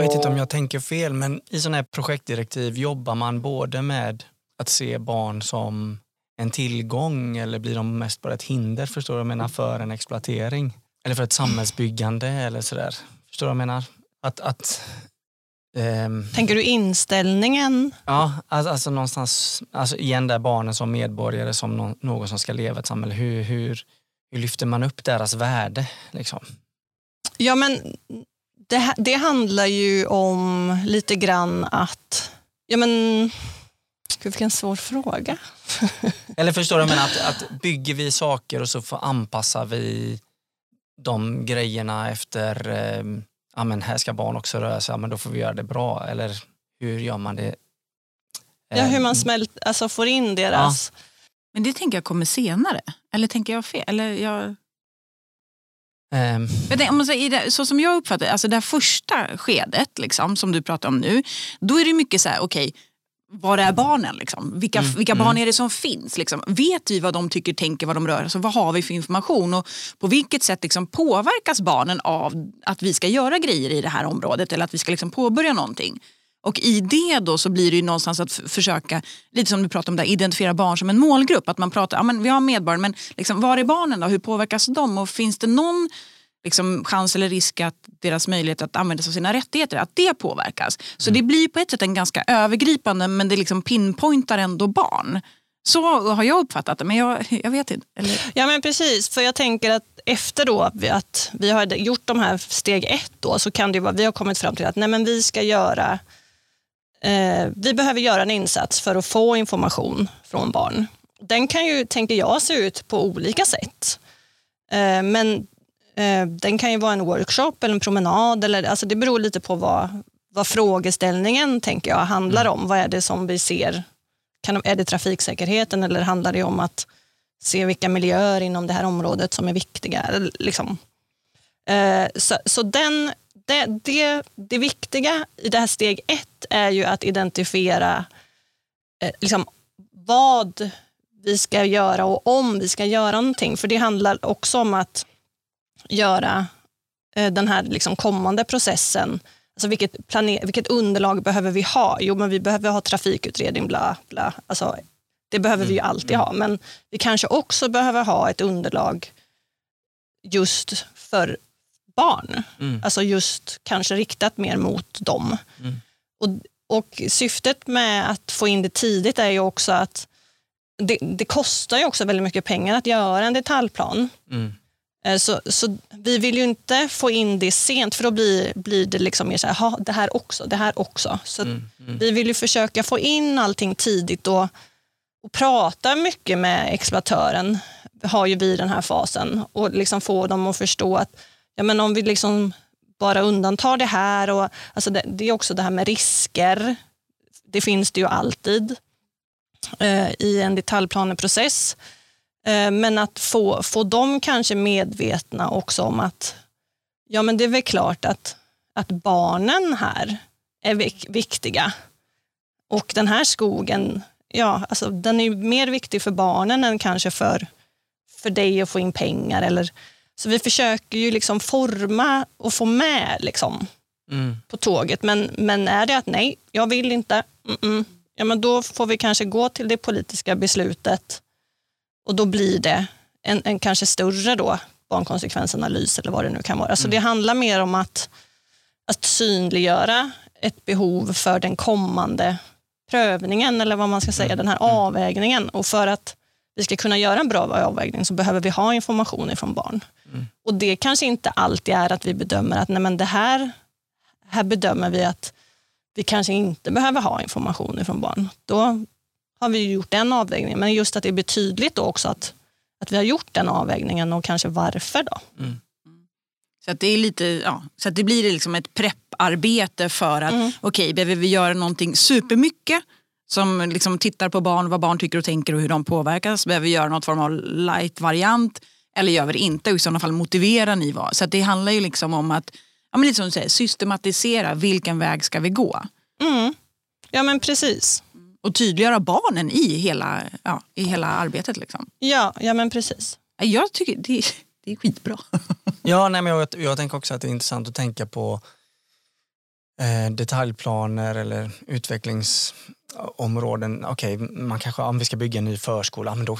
Vet inte om jag tänker fel, men i sådana här projektdirektiv jobbar man både med att se barn som en tillgång eller blir de mest bara ett hinder förstår du vad jag menar, för en exploatering? Eller för ett samhällsbyggande eller sådär. Förstår du vad jag menar? Att, att, ehm, Tänker du inställningen? ja, alltså, alltså någonstans, alltså igen där barnen som medborgare, som någon, någon som ska leva i ett samhälle. Hur, hur, hur lyfter man upp deras värde? Liksom? Ja, men det, det handlar ju om lite grann att... Ja, men, gud, vilken svår fråga. Eller förstår du, men att, att bygger vi saker och så får anpassar vi de grejerna efter, eh, ja men här ska barn också röra sig, ja, men då får vi göra det bra. Eller hur gör man det? Ja, hur Eh, man smält, alltså får in deras... Men det tänker jag kommer senare. Eller tänker jag fel? Eller jag... om man säger, i det, så som jag uppfattar det, alltså det här första skedet liksom, som du pratar om nu, då är det mycket så här, okej, var är barnen? Liksom? Vilka, Mm, vilka mm. barn är det som finns? Liksom? Vet vi vad de tycker, tänker, vad de rör? Alltså, vad har vi för information? Och på vilket sätt liksom, påverkas barnen av att vi ska göra grejer i det här området eller att vi ska liksom, påbörja någonting? Och i det då så blir det ju någonstans att försöka, lite som du pratade om där, identifiera barn som en målgrupp. Att man pratar, ja men vi har medborgare, men liksom, var är barnen då? Hur påverkas de? Och finns det någon liksom, chans eller risk att deras möjlighet att använda sig av sina rättigheter, att det påverkas? Så det blir på ett sätt en ganska övergripande, men det liksom pinpointar ändå barn. Så har jag uppfattat det, men jag, jag vet inte. Eller, Ja men precis, för jag tänker att efter då att vi har gjort de här steg ett då, så kan det ju vara, vi har kommit fram till att nej men vi ska göra, eh, vi behöver göra en insats för att få information från barn. Den kan ju, tänker jag, se ut på olika sätt. Eh, men eh, den kan ju vara en workshop eller en promenad, eller, alltså det beror lite på vad, vad frågeställningen tänker jag handlar om. Vad är det som vi ser? Kan, är det trafiksäkerheten eller handlar det om att se vilka miljöer inom det här området som är viktiga. Liksom. Eh, Så, så den, det, det, det viktiga i det här steg ett är ju att identifiera eh, liksom, vad vi ska göra och om vi ska göra någonting. För det handlar också om att göra eh, den här liksom kommande processen Alltså vilket, planer, vilket underlag behöver vi ha? Jo, men vi behöver ha trafikutredning, bla, bla. Alltså, det behöver vi ju alltid ha, men vi kanske också behöver ha ett underlag just för barn. Mm. Alltså just kanske riktat mer mot dem. Mm. Och, och syftet med att få in det tidigt är ju också att det, det kostar ju också väldigt mycket pengar att göra en detaljplan. Mm. Eh, Så, så vi vill ju inte få in det sent för då blir, blir det liksom mer så här, "Ha, det här också, det här också. Så Mm. Mm. vi vill ju försöka få in allting tidigt och, och prata mycket med exploatören, har ju vi den här fasen, och liksom få dem att förstå att ja, men om vi liksom bara undantar det här, och, alltså det, det är också det här med risker, det finns det ju alltid eh, i en detaljplaneprocess. Eh, men att få, få dem kanske medvetna också om att ja, men det är väl klart att, att barnen här är vik- viktiga. Och den här skogen, ja, alltså, den är ju mer viktig för barnen än kanske för, för dig att få in pengar. Eller, så vi försöker ju liksom forma och få med liksom, Mm. på tåget. Men, men är det att nej, jag vill inte, mm -mm, ja, men då får vi kanske gå till det politiska beslutet och då blir det en, en kanske större då, barnkonsekvensanalys eller vad det nu kan vara. Så det handlar mer om att, att synliggöra ett behov för den kommande prövningen eller vad man ska säga, den här avvägningen. Och för att vi ska kunna göra en bra avvägning så behöver vi ha information ifrån barn. Och det kanske inte alltid är att vi bedömer att nej men det här, här bedömer vi att vi kanske inte behöver ha information ifrån barn. Då har vi gjort den avvägningen. Men just att det blir tydligt då också att, att vi har gjort den avvägningen och kanske varför. då. Så att det, är lite, ja, så att det blir liksom ett prepparbete för att Mm. okej, behöver vi göra någonting supermycket som liksom tittar på barn, vad barn tycker och tänker och hur de påverkas. Behöver vi göra något form av light-variant eller gör vi det inte? Och i sådana fall motiverar ni vad? Så att det handlar ju liksom om att ja, men lite som du säger, systematisera vilken väg ska vi gå? Mm. Ja men precis. Och tydliggöra barnen i hela, ja, i hela arbetet. Liksom. Ja, ja men precis. Jag tycker det, det är skitbra. Ja, nej, men jag, jag tänker också att det är intressant att tänka på eh, detaljplaner eller Områden, Okej, man kanske, om vi ska bygga en ny förskola, men då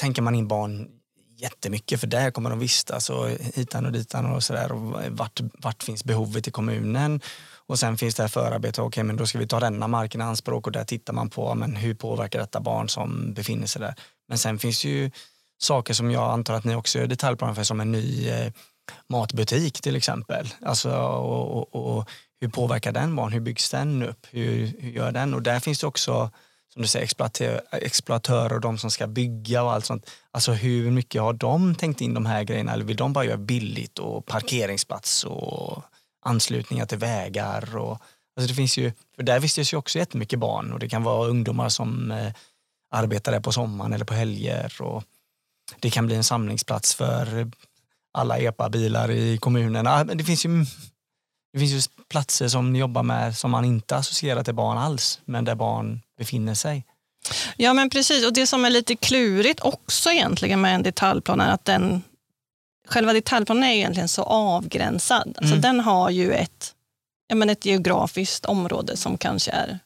tänker man in barn jättemycket för där kommer de vistas och hitan och ditan och sådär. Och vart, vart finns behovet i kommunen? Och sen finns det här förarbetet, okej men då ska vi ta denna marken i anspråk och där tittar man på men hur påverkar detta barn som befinner sig där. Men sen finns det ju saker som jag antar att ni också gör detaljplaner för som en ny eh, matbutik till exempel. Alltså, och, och, och hur påverkar den barn? Hur byggs den upp? Hur, hur gör den? Och där finns det också som du säger, exploatör, exploatörer och de som ska bygga och allt sånt. Alltså hur mycket har de tänkt in de här grejerna eller vill de bara göra billigt och parkeringsplats och anslutningar till vägar och alltså det finns ju, för där vistas ju också jättemycket barn och det kan vara ungdomar som eh, arbetar där på sommaren eller på helger och det kan bli en samlingsplats för alla EPA-bilar i kommunen. Det finns ju det finns ju platser som ni jobbar med som man inte associerar till barn alls, men där barn befinner sig. Ja men precis, och det som är lite klurigt också egentligen med en detaljplan är att den, själva detaljplanen är egentligen så avgränsad. Alltså Mm. den har ju ett, ja, men ett geografiskt område som kanske är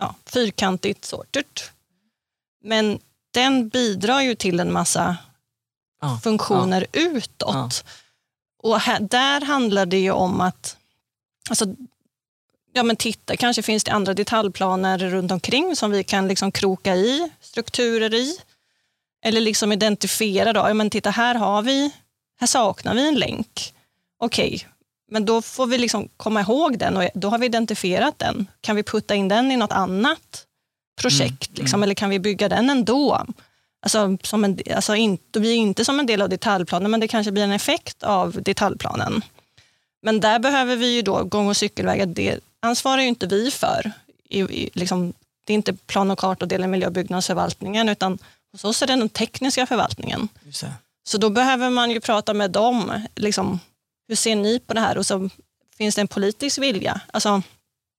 ja, fyrkantigt. Så. Men den bidrar ju till en massa Ja, funktioner utåt. Och här, där handlar det ju om att alltså, ja, men titta, kanske finns det andra detaljplaner runt omkring som vi kan liksom kroka i strukturer i. Eller liksom identifiera, då, ja, men titta här har vi, här saknar vi en länk. Okej, men då får vi liksom komma ihåg den och då har vi identifierat den. Kan vi putta in den i något annat projekt? Mm, liksom, Eller kan vi bygga den ändå? Alltså, som en, alltså inte, det blir inte som en del av detaljplanen, men det kanske blir en effekt av detaljplanen. Men där behöver vi ju då gång och cykelvägar, det ansvarar ju inte vi för. I, i, liksom, det är inte plan och kartavdelningen, miljö och byggnadsförvaltningen, utan hos oss är det den tekniska förvaltningen. Så då behöver man ju prata med dem. Liksom, hur ser ni på det här? Och så finns det en politisk vilja. Alltså,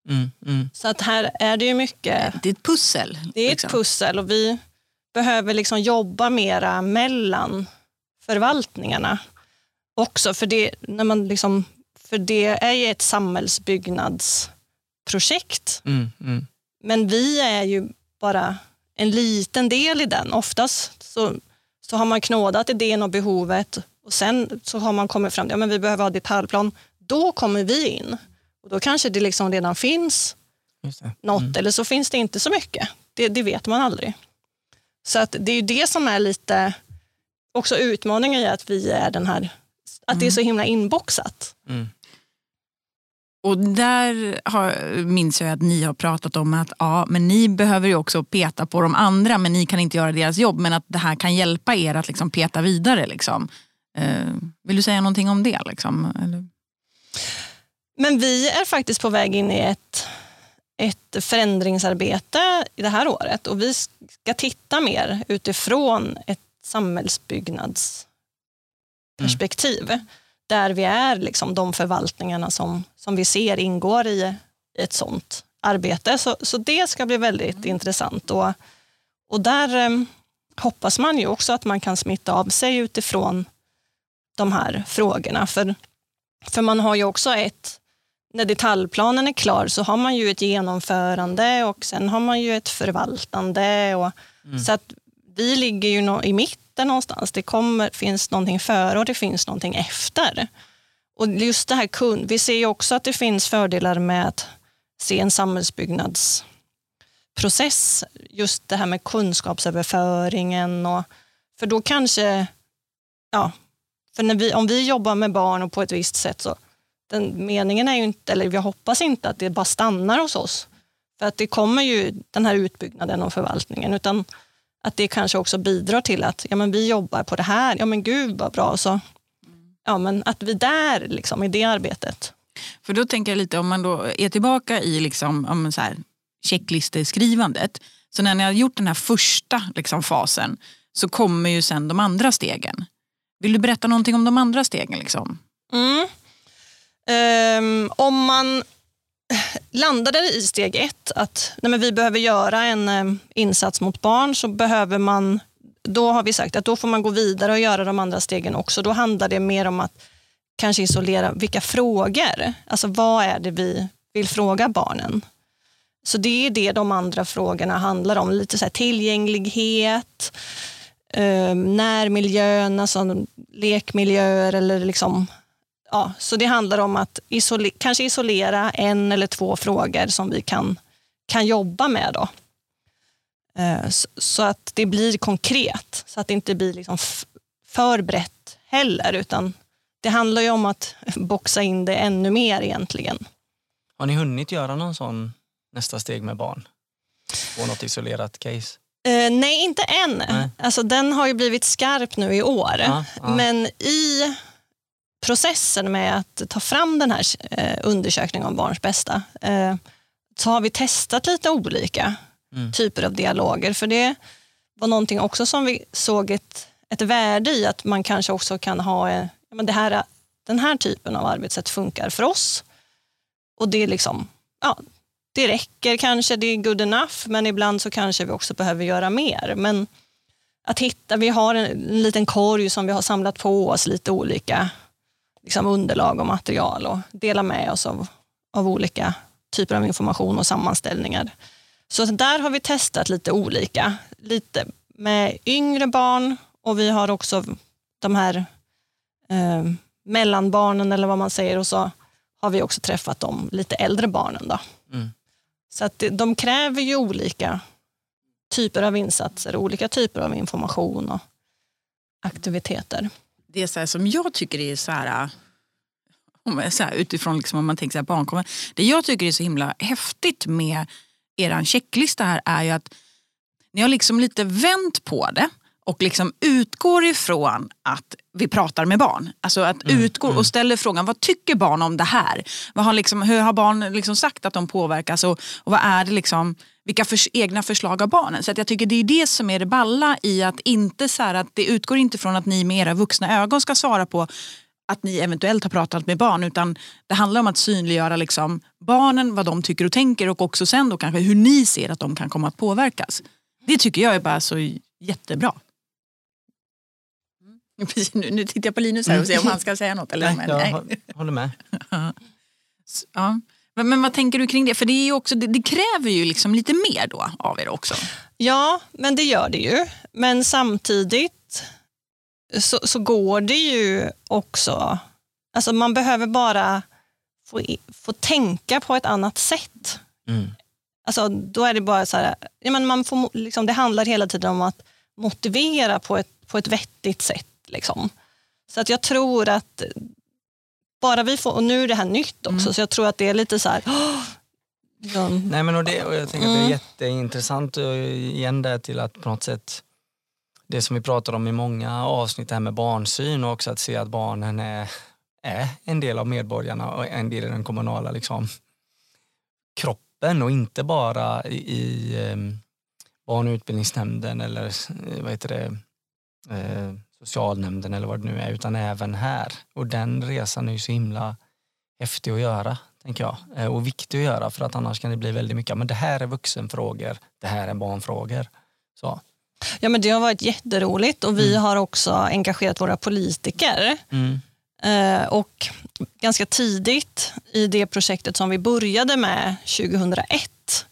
Mm, mm. så att här är det ju mycket Det är ett pussel. det är liksom. ett pussel och vi behöver liksom jobba mera mellan förvaltningarna också. För det, när man liksom, för det är ju ett samhällsbyggnadsprojekt. Mm, mm. Men vi är ju bara en liten del i den. Oftast så, så har man knådat idén och behovet och sen så har man kommit fram till att ja, men vi behöver ha detaljplan. Då kommer vi in. Och då kanske det liksom redan finns Just det. något Mm. eller så finns det inte så mycket. Det, det vet man aldrig. Så att det är ju det som är lite också utmaningen i att vi är den här, att det är så himla inboxat. Mm. Och där har, minns jag att ni har pratat om att ja, men ni behöver ju också peta på de andra men ni kan inte göra deras jobb. Men att det här kan hjälpa er att liksom peta vidare. Liksom. Eh, vill du säga någonting om det? Liksom? Eller? Men vi är faktiskt på väg in i ett, ett förändringsarbete i det här året och vi ska titta mer utifrån ett samhällsbyggnadsperspektiv. Där vi är liksom de förvaltningarna som, som vi ser ingår i, ett sånt arbete. Så, så det ska bli väldigt intressant. Och, och där eh, hoppas man ju också att man kan smitta av sig utifrån de här frågorna. För, för man har ju också ett, när detaljplanen är klar så har man ju ett genomförande och sen har man ju ett förvaltande. Och, Så att vi ligger ju nå- i mitten någonstans. Det kommer, finns någonting före och det finns någonting efter. Och just det här kun, vi ser ju också att det finns fördelar med att se en samhällsbyggnadsprocess. Just det här med kunskapsöverföringen. Och, för då kanske, ja, för när vi, om vi jobbar med barn och på ett visst sätt så den meningen är ju inte, eller jag hoppas inte att det bara stannar hos oss. För att det kommer ju den här utbyggnaden och förvaltningen, utan att det kanske också bidrar till att ja, men vi jobbar på det här, ja men gud vad bra. Så, ja, men att vi där liksom, i det arbetet. För då tänker jag lite om man då är tillbaka i liksom, om så här, checklisteskrivandet. Så när ni har gjort den här första liksom, fasen så kommer ju sen de andra stegen. Vill du berätta någonting om de andra stegen? Liksom? Mm. Um, om man landade i steg ett att nej men vi behöver göra en um, insats mot barn så behöver man, då har vi sagt att då får man gå vidare och göra de andra stegen också. Då handlar det mer om att kanske isolera vilka frågor, alltså vad är det vi vill fråga barnen? Så det är det de andra frågorna handlar om, lite så här tillgänglighet, eh, närmiljön, alltså lekmiljöer eller liksom ja, så det handlar om att isole kanske isolera en eller två frågor som vi kan, kan jobba med. Då. Eh, så, att det blir konkret, så att det inte blir liksom för brett heller. Utan det handlar ju om att boxa in det ännu mer egentligen. Har ni hunnit göra någon sån nästa steg med barn? På något isolerat case? Eh, nej, inte än. Nej. Alltså, den har ju blivit skarp nu i år. Ja, ja. Men i processen med att ta fram den här eh, undersökningen om barns bästa eh, så har vi testat lite olika Mm. typer av dialoger. För det var någonting också som vi såg ett, ett värde i att man kanske också kan ha eh, ja, men det här, den här typen av arbetssätt funkar för oss. Och det är liksom, ja, det räcker kanske, det är good enough, men ibland så kanske vi också behöver göra mer. Men att hitta, vi har en, en liten korg som vi har samlat på oss lite olika liksom underlag och material och dela med oss av, av olika typer av information och sammanställningar. Så där har vi testat lite olika, lite med yngre barn och vi har också de här eh, mellanbarnen eller vad man säger och så har vi också träffat de lite äldre barnen. Då. Mm. Så att de kräver ju olika typer av insatser, olika typer av information och aktiviteter. Det så här, som jag tycker är så här, om jag- så här utifrån liksom, om man tänker så här, barnkommen. Det jag tycker är så himla häftigt med er checklista här är ju att ni har liksom lite vänt på det och liksom utgår ifrån att vi pratar med barn. Alltså att utgår och ställer frågan, vad tycker barn om det här? Vad har liksom, hur har barn liksom sagt att de påverkas och, och vad är det liksom, vilka förs- egna förslag har barnen? Så att jag tycker det är det som är det balla i att inte så här, att det utgår inte från att ni med era vuxna ögon ska svara på att ni eventuellt har pratat med barn utan det handlar om att synliggöra liksom barnen, vad de tycker och tänker och också sen då kanske hur ni ser att de kan komma att påverkas. Det tycker jag är bara så jättebra. Mm. Precis, Nu, nu tittar jag på Linus här och ser om han ska säga något. Eller, Nej, men, jag nej. håller med. Ja. Men, men vad tänker du kring det? För det, är ju också, det, det kräver ju liksom lite mer då av er också. Ja, men det gör det ju. Men samtidigt så, så går det ju också... Alltså man behöver bara få, få tänka på ett annat sätt. Mm. Alltså, då är det bara så här, ja, men man får, liksom, det handlar hela tiden om att motivera på ett, på ett vettigt sätt. Liksom. Så att jag tror att bara vi får, och nu är det här nytt också, så jag tror att det är lite så här, ja, Nej, men och det, och jag tänker att det är Mm. jätteintressant igen där till att på något sätt det som vi pratar om i många avsnitt det här med barnsyn och också att se att barnen är, är en del av medborgarna och en del i den kommunala liksom, kroppen och inte bara i, i eh, barn och utbildningsnämnden eller eh, vad heter det, eh, socialnämnden eller vad det nu är utan även här. Och den resan är ju så himla häftig att göra tänker jag. Eh, Och viktig att göra för att annars kan det bli väldigt mycket, men det här är vuxenfrågor, det här är barnfrågor. Så. ja, men det har varit jätteroligt och vi har också engagerat våra politiker Mm. Eh, och ganska tidigt i det projektet som vi började med 2001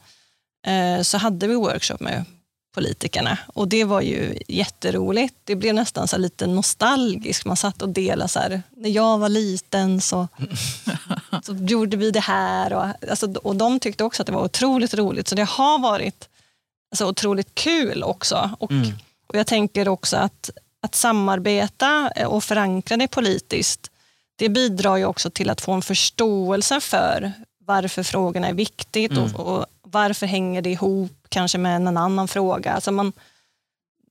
eh, så hade vi workshop med politikerna och det var ju jätteroligt. Det blev nästan så lite nostalgiskt. Man satt och delade så här, när jag var liten så, så gjorde vi det här. Och, alltså, och de tyckte också att det var otroligt roligt. Så det har varit alltså, otroligt kul också. Och, Mm. och jag tänker också att, att samarbeta och förankra det politiskt, det bidrar ju också till att få en förståelse för varför frågorna är viktigt Mm. och, och varför hänger det ihop kanske med en annan fråga. Alltså man,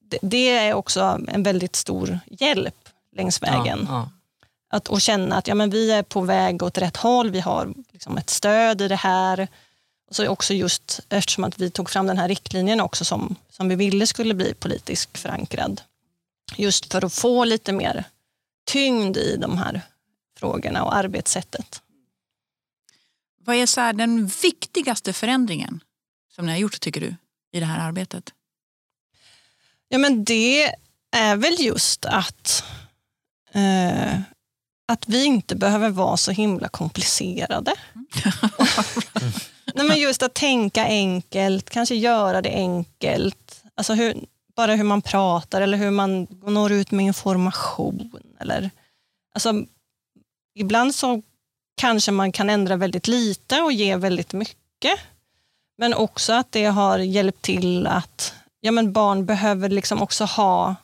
det, det är också en väldigt stor hjälp längs vägen. Ja, ja. Att, och känna att ja, men vi är på väg åt rätt håll, vi har liksom ett stöd i det här. Och så också just eftersom att vi tog fram den här riktlinjen också som, som vi ville skulle bli politiskt förankrad. Just för att få lite mer tyngd i de här frågorna och arbetssättet. Vad är så här den viktigaste förändringen som ni har gjort tycker du i det här arbetet? Ja, men det är väl just att, eh, att vi inte behöver vara så himla komplicerade. Nej, men just att tänka enkelt, kanske göra det enkelt. Alltså hur, bara hur man pratar eller hur man når ut med information. Eller, alltså, ibland så kanske man kan ändra väldigt lite och ge väldigt mycket. Men också att det har hjälpt till att ja, men barn behöver liksom också ha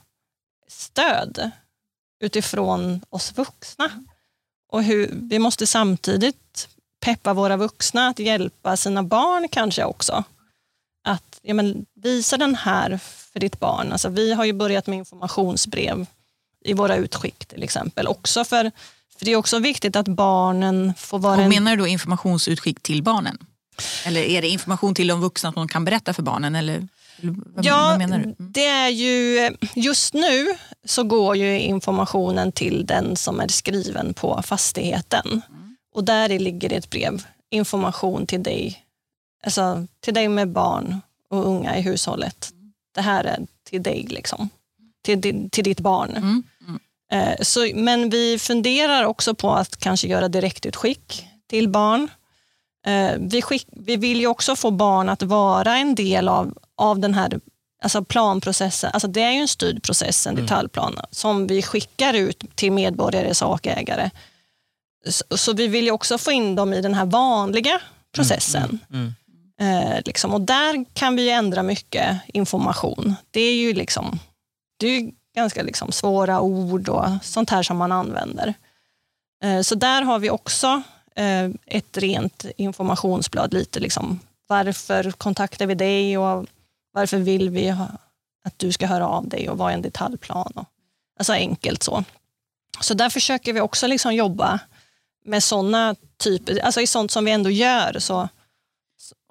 stöd utifrån oss vuxna. Och hur, vi måste samtidigt peppa våra vuxna att hjälpa sina barn kanske också. Att ja, men visa den här för ditt barn. Alltså, vi har ju börjat med informationsbrev i våra utskick till exempel. Också för, för det är också viktigt att barnen får vara Och en menar du då informationsutskick till barnen? Eller är det information till de vuxna att de kan berätta för barnen? Eller, vad, Ja, vad menar du? Mm. det är ju, just nu så går ju informationen till den som är skriven på fastigheten. Mm. Och där ligger det ett brev, information till dig, alltså till dig med barn och unga i hushållet. Det här är till dig, liksom. till, till ditt barn. Mm. Mm. Eh, Så, men vi funderar också på att kanske göra direktutskick till barn. Eh, Vi, skick, vi vill ju också få barn att vara en del av, av den här alltså planprocessen. Alltså det är ju en styrd process, en detaljplan, som vi skickar ut till medborgare, sakägare. Så, så vi vill ju också få in dem i den här vanliga processen. Mm. Eh, liksom. Och där kan vi ändra mycket information. Det är ju liksom, det är ganska liksom svåra ord och sånt här som man använder. Eh, så där har vi också Eh, ett rent informationsblad. lite liksom, Varför kontaktar vi dig och varför vill vi ha, att du ska höra av dig och vad är en detaljplan? Och, alltså enkelt så. Så där försöker vi också liksom jobba med sådana typer, alltså i sånt som vi ändå gör. Så,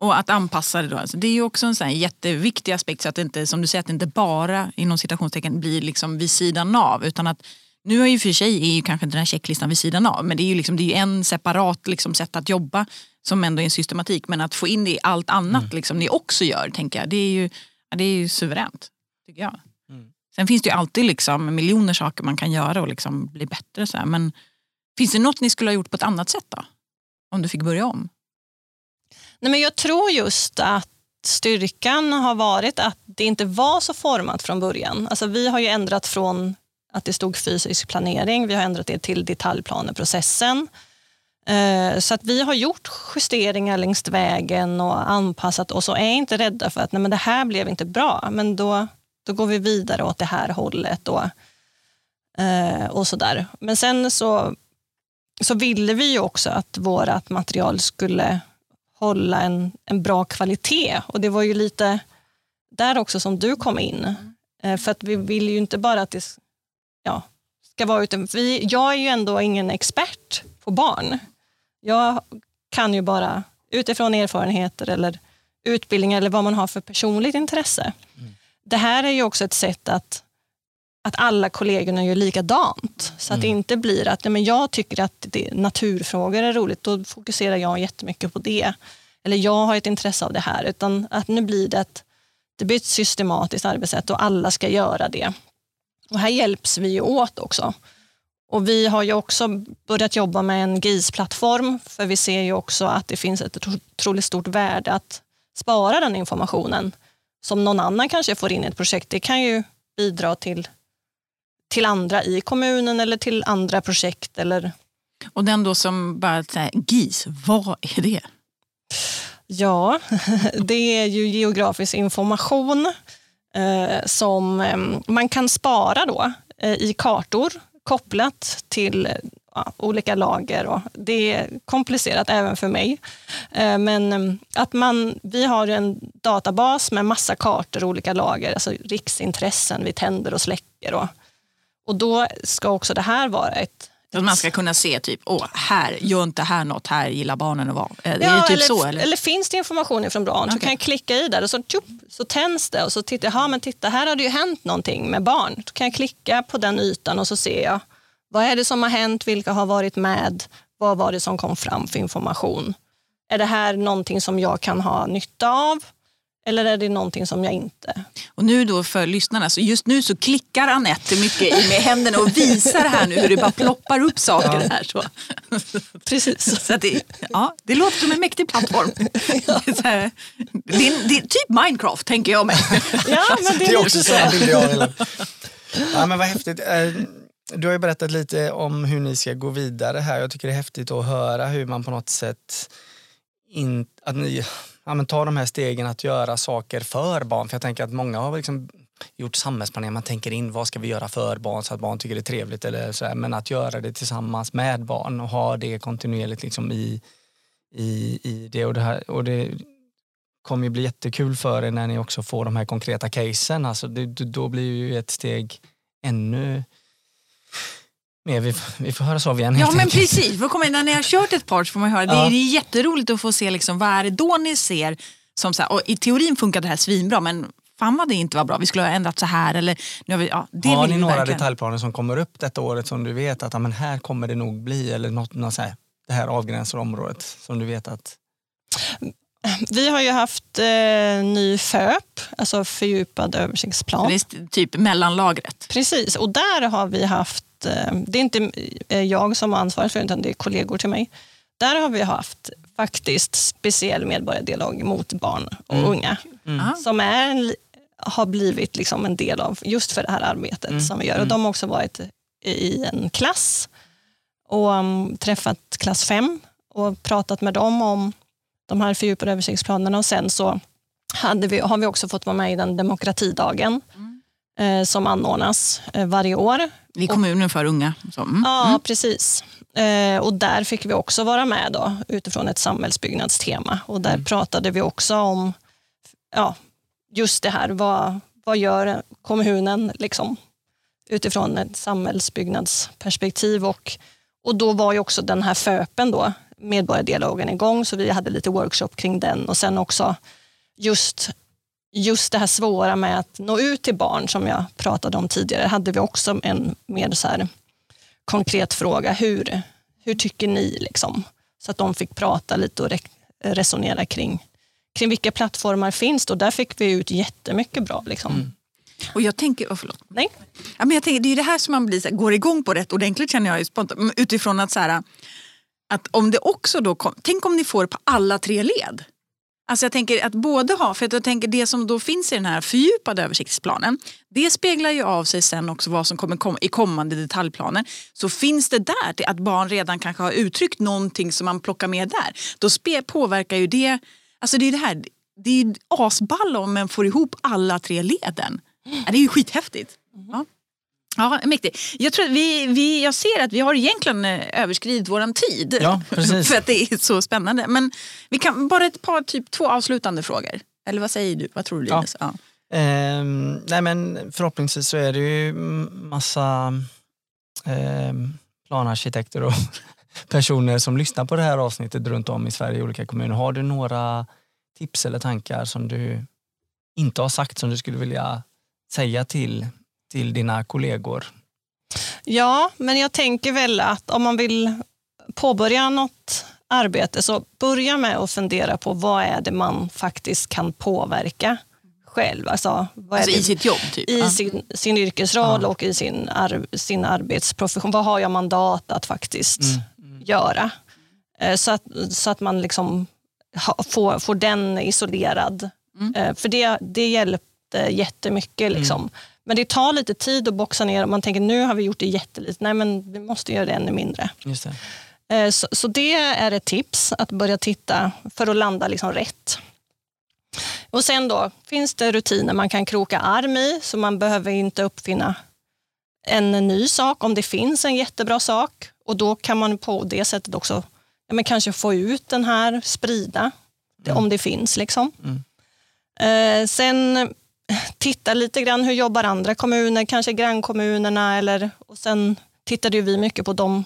Och att anpassa det då. Alltså det är ju också en sån här jätteviktig aspekt så att det inte, som du säger, att det inte bara inom citationstecken blir liksom vid sidan av. Utan att nu är ju för sig är ju kanske den här checklistan vid sidan av men det är ju, liksom, det är ju en separat liksom, sätt att jobba som ändå är en systematik. Men att få in det i allt annat liksom, ni också gör, tänker jag, det är ju, ja, det är ju suveränt. Tycker jag. Mm. Sen finns det ju alltid liksom, miljoner saker man kan göra och liksom bli bättre. Så här. Men finns det något ni skulle ha gjort på ett annat sätt då? Om du fick börja om? Nej, men jag tror just att styrkan har varit att det inte var så format från början. Alltså, vi har ju ändrat från att det stod fysisk planering, vi har ändrat det till detaljplaneprocessen. Eh, Så att vi har gjort justeringar längs vägen och anpassat oss och är inte rädda för att nej, men det här blev inte bra, men då, då går vi vidare åt det här hållet. Och, eh, och sådär. Men sen så, så ville vi ju också att vårt material skulle hålla en, en bra kvalitet. Och det var ju lite där också som du kom in. Eh, För att vi vill ju inte bara att det ja, ska vara utan, vi, Jag är ju ändå ingen expert på barn. Jag kan ju bara utifrån erfarenheter eller utbildning eller vad man har för personligt intresse. Det här är ju också ett sätt att, att alla kollegorna gör likadant. Så att det inte blir att nej, men jag tycker att det, naturfrågor är roligt, då fokuserar jag jättemycket på det. Eller jag har ett intresse av det här. Utan att nu blir det ett, det blir ett systematiskt arbetssätt och alla ska göra det. Och här hjälps vi åt också. Och vi har ju också börjat jobba med en GIS-plattform för vi ser ju också att det finns ett otroligt stort värde att spara den informationen som någon annan kanske får in i ett projekt. Det kan ju bidra till, till andra i kommunen eller till andra projekt. Eller... Och den då som bara säger GIS, vad är det? Ja, det är ju geografisk information Eh, som eh, man kan spara då eh, i kartor kopplat till ja, olika lager. Och det är komplicerat även för mig. Eh, men eh, att man, vi har en databas med massa kartor och olika lager, alltså riksintressen vi tänder och släcker. Och, och då ska också det här vara ett att man ska kunna se typ, åh, här, gör inte här något, här gillar barnen att vara. Är det ja, typ eller, så? Eller? eller finns det information från barn okay. så kan jag klicka i där och så, tjup, så tänds det och så tittar jag, men titta här har det ju hänt någonting med barn. Då kan jag klicka på den ytan och så ser jag vad är det som har hänt, vilka har varit med, vad var det som kom fram för information. Är det här någonting som jag kan ha nytta av? Eller är det någonting som jag inte... Och nu då för lyssnarna, så just nu så klickar Anette mycket med händerna och visar här nu hur det bara ploppar upp saker ja. här. Så. Precis. Så det, ja, det låter som en mäktig plattform. Ja. Det, är, det, är, det, är, typ Minecraft tänker jag mig. Ja, men det är, det är också sådana bilder jag vill Ja, men vad häftigt. Eh, du har ju berättat lite om hur ni ska gå vidare här. Jag tycker det är häftigt att höra hur man på något sätt in, att ni ja, men tar de här stegen att göra saker för barn. För jag tänker att många har liksom gjort samhällsplanering, man tänker in vad ska vi göra för barn så att barn tycker det är trevligt. Eller så här. Men att göra det tillsammans med barn och ha det kontinuerligt liksom i, i, i det. Och det, här, och det kommer ju bli jättekul för er när ni också får de här konkreta casen. Alltså det, då blir ju ett steg ännu mer. Vi, vi får höra av igen. Ja men enkelt. precis, för komma, när ni har kört ett par så får man höra. Ja. Det, är, det är jätteroligt att få se liksom, vad är det då ni ser. Som så här, och I teorin funkar det här svinbra men fan vad det inte var bra, vi skulle ha ändrat så här. Eller, nu har vi, ja, det har ni några verkligen. detaljplaner som kommer upp detta året som du vet att men här kommer det nog bli eller något, något så här, det här avgränsade området som du vet att vi har ju haft eh, ny FÖP, alltså fördjupad översiktsplan. Det är typ mellanlagret? Precis, och där har vi haft Eh, det är inte eh, jag som har ansvaret för det, utan det är kollegor till mig. Där har vi haft faktiskt speciell medborgardialog mot barn och mm. unga. Mm. Som är, har blivit liksom en del av just för det här arbetet mm. som vi gör. Och de har också varit i en klass och um, träffat klass 5 och pratat med dem om de här fördjupade översiktsplanerna. Och sen så hade vi, har vi också fått vara med i den demokratidagen mm. Eh, som anordnas eh, varje år i kommunen för unga? Mm. Ja, mm. precis. Eh, och där fick vi också vara med då, utifrån ett samhällsbyggnadstema. Och där mm. pratade vi också om ja, just det här, vad, vad gör kommunen liksom, utifrån ett samhällsbyggnadsperspektiv. Och, och då var ju också den här FÖPen, då, medborgardialogen, igång, så vi hade lite workshop kring den. Och sen också just just det här svåra med att nå ut till barn som jag pratade om tidigare, hade vi också en mer så här konkret fråga. Hur, hur tycker ni? Liksom? Så att de fick prata lite och resonera kring, kring vilka plattformar finns. Och där fick vi ut jättemycket bra. Liksom. Mm. Och jag tänker, oh, förlåt. Nej. Ja, men jag tänker, det är det här som man blir, så här, går igång på rätt ordentligt känner jag spontant. Utifrån att, så här, att om det också då kom, tänk om ni får det på alla tre led. Alltså jag tänker att både ha, för jag tänker det som då finns i den här fördjupade översiktsplanen, det speglar ju av sig sen också vad som kommer komma i kommande detaljplaner. Så finns det där till att barn redan kanske har uttryckt någonting som man plockar med där, då spe, påverkar ju det, alltså det är det här, det är asball om man får ihop alla tre leden. Ja, det är ju skithäftigt. Ja. Ja, mäktigt. Jag, tror vi, vi, jag ser att vi har egentligen eh, överskridit vår tid. Ja, precis. för att det är så spännande. Men vi kan bara ett par, typ två avslutande frågor. Eller vad säger du? Vad tror du Linus? Ja. Ja. Eh, nej men förhoppningsvis så är det ju massa eh, planarkitekter och personer som lyssnar på det här avsnittet runt om i Sverige i olika kommuner. Har du några tips eller tankar som du inte har sagt som du skulle vilja säga till till dina kollegor? Ja, men jag tänker väl att om man vill påbörja något arbete så börja med att fundera på vad är det man faktiskt kan påverka själv. Alltså, vad är Alltså det? i sitt jobb typ? i Ja. sin, sin yrkesroll och i sin, ar, sin arbetsprofession. Vad har jag mandat att faktiskt göra? Eh, Så att, så att man liksom ha, får, får den isolerad. Eh, För det, det hjälpte jättemycket. Liksom. Men det tar lite tid att boxa ner. Man tänker nu har vi gjort det jättelite. Nej, men vi måste göra det ännu mindre. Just det. Eh, Så, så det är ett tips, att börja titta för att landa liksom rätt. Och sen då finns det rutiner man kan kroka arm i, så man behöver inte uppfinna en ny sak om det finns en jättebra sak. Och då kan man på det sättet också ja, men kanske få ut den här, sprida, det, om det finns. liksom. Eh, sen titta lite grann, hur jobbar andra kommuner, kanske grannkommunerna. Eller, och sen tittade ju vi mycket på dem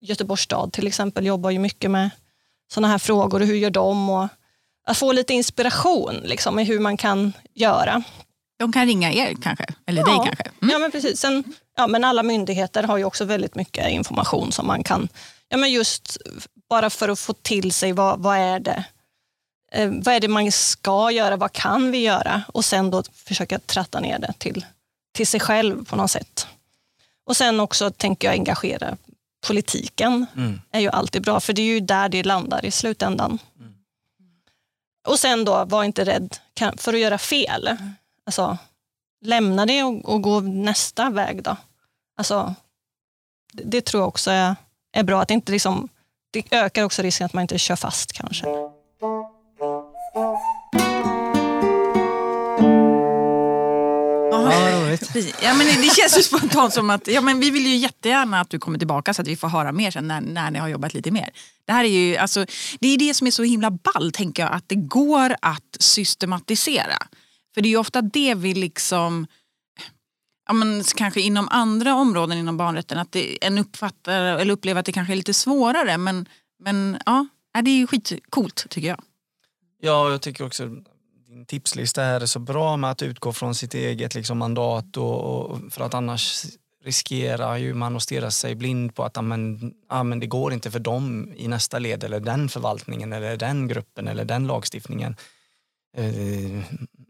Göteborgs stad till exempel jobbar ju mycket med sådana här frågor och hur gör de? Och att få lite inspiration liksom, i hur man kan göra. De kan ringa er kanske? Eller Ja. dig kanske? Mm. Ja, men precis. Sen, ja, men alla myndigheter har ju också väldigt mycket information som man kan, ja, men just bara för att få till sig vad, vad är det eh, vad är det man ska göra, vad kan vi göra? Och sen då försöka tratta ner det till, till sig själv på något sätt. Och sen också tänker jag engagera politiken. Mm. är ju alltid bra, för det är ju där det landar i slutändan. Och sen då, var inte rädd för att göra fel. Alltså, lämna det och, och gå nästa väg då. Alltså, det, det tror jag också är, är bra. Att inte liksom, det ökar också risken att man inte kör fast kanske. Roligt. Ja, men det känns ju spontant som att ja, men vi vill ju jättegärna att du kommer tillbaka så att vi får höra mer sen när, när ni har jobbat lite mer. Det här är ju alltså, det är det som är så himla ball, tänker jag, att det går att systematisera. För det är ju ofta det vi liksom ja, men kanske inom andra områden inom barnrätten att det, en uppfattar eller upplever att det kanske är lite svårare. Men, men ja, ja, det är ju skitcoolt tycker jag. Ja, jag tycker också din tipslista här är så bra med att utgå från sitt eget liksom, mandat och, och för att annars riskerar ju man att stirra sig blind på att ja, men, ja, men det går inte för dem i nästa led eller den förvaltningen eller den gruppen eller den lagstiftningen eh,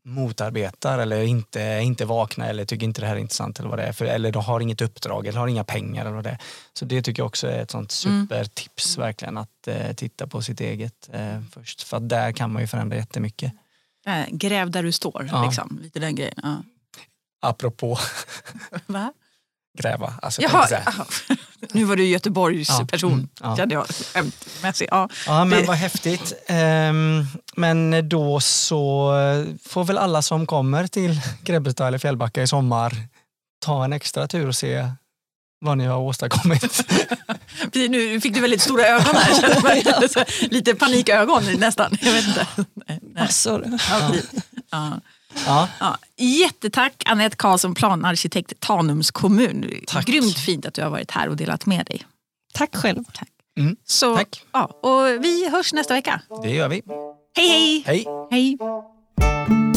motarbetar eller inte, inte vakna eller tycker inte det här är intressant eller vad det är för, eller de har inget uppdrag eller har inga pengar eller vad det är. Så det tycker jag också är ett sånt supertips verkligen att eh, titta på sitt eget eh, först för där kan man ju förändra jättemycket. Äh, gräv där du står, Ja. liksom. lite den grejen. Ja. Apropå Va? gräva. Alltså, Jaha, nu var du Göteborgs Ja, person. mm, ja. Kände jag skämtmässigt. Ja. Ja men Det- vad häftigt. Ehm, men då så får väl alla som kommer till Grebbestad eller Fjällbacka i sommar ta en extra tur och se vad ni har åstadkommit. Nu fick du väldigt stora ögon här. Lite panikögon nästan. Jag vet inte. Alltså, Ja. Ja. ja. Ja. Jättetack Anette Karlsson, planarkitekt Tanums kommun. Tack. Grymt fint att du har varit här och delat med dig. tack själv. Mm, Så, Tack. Ja, och vi hörs nästa vecka. det gör vi. Hej hej! Hej! hej.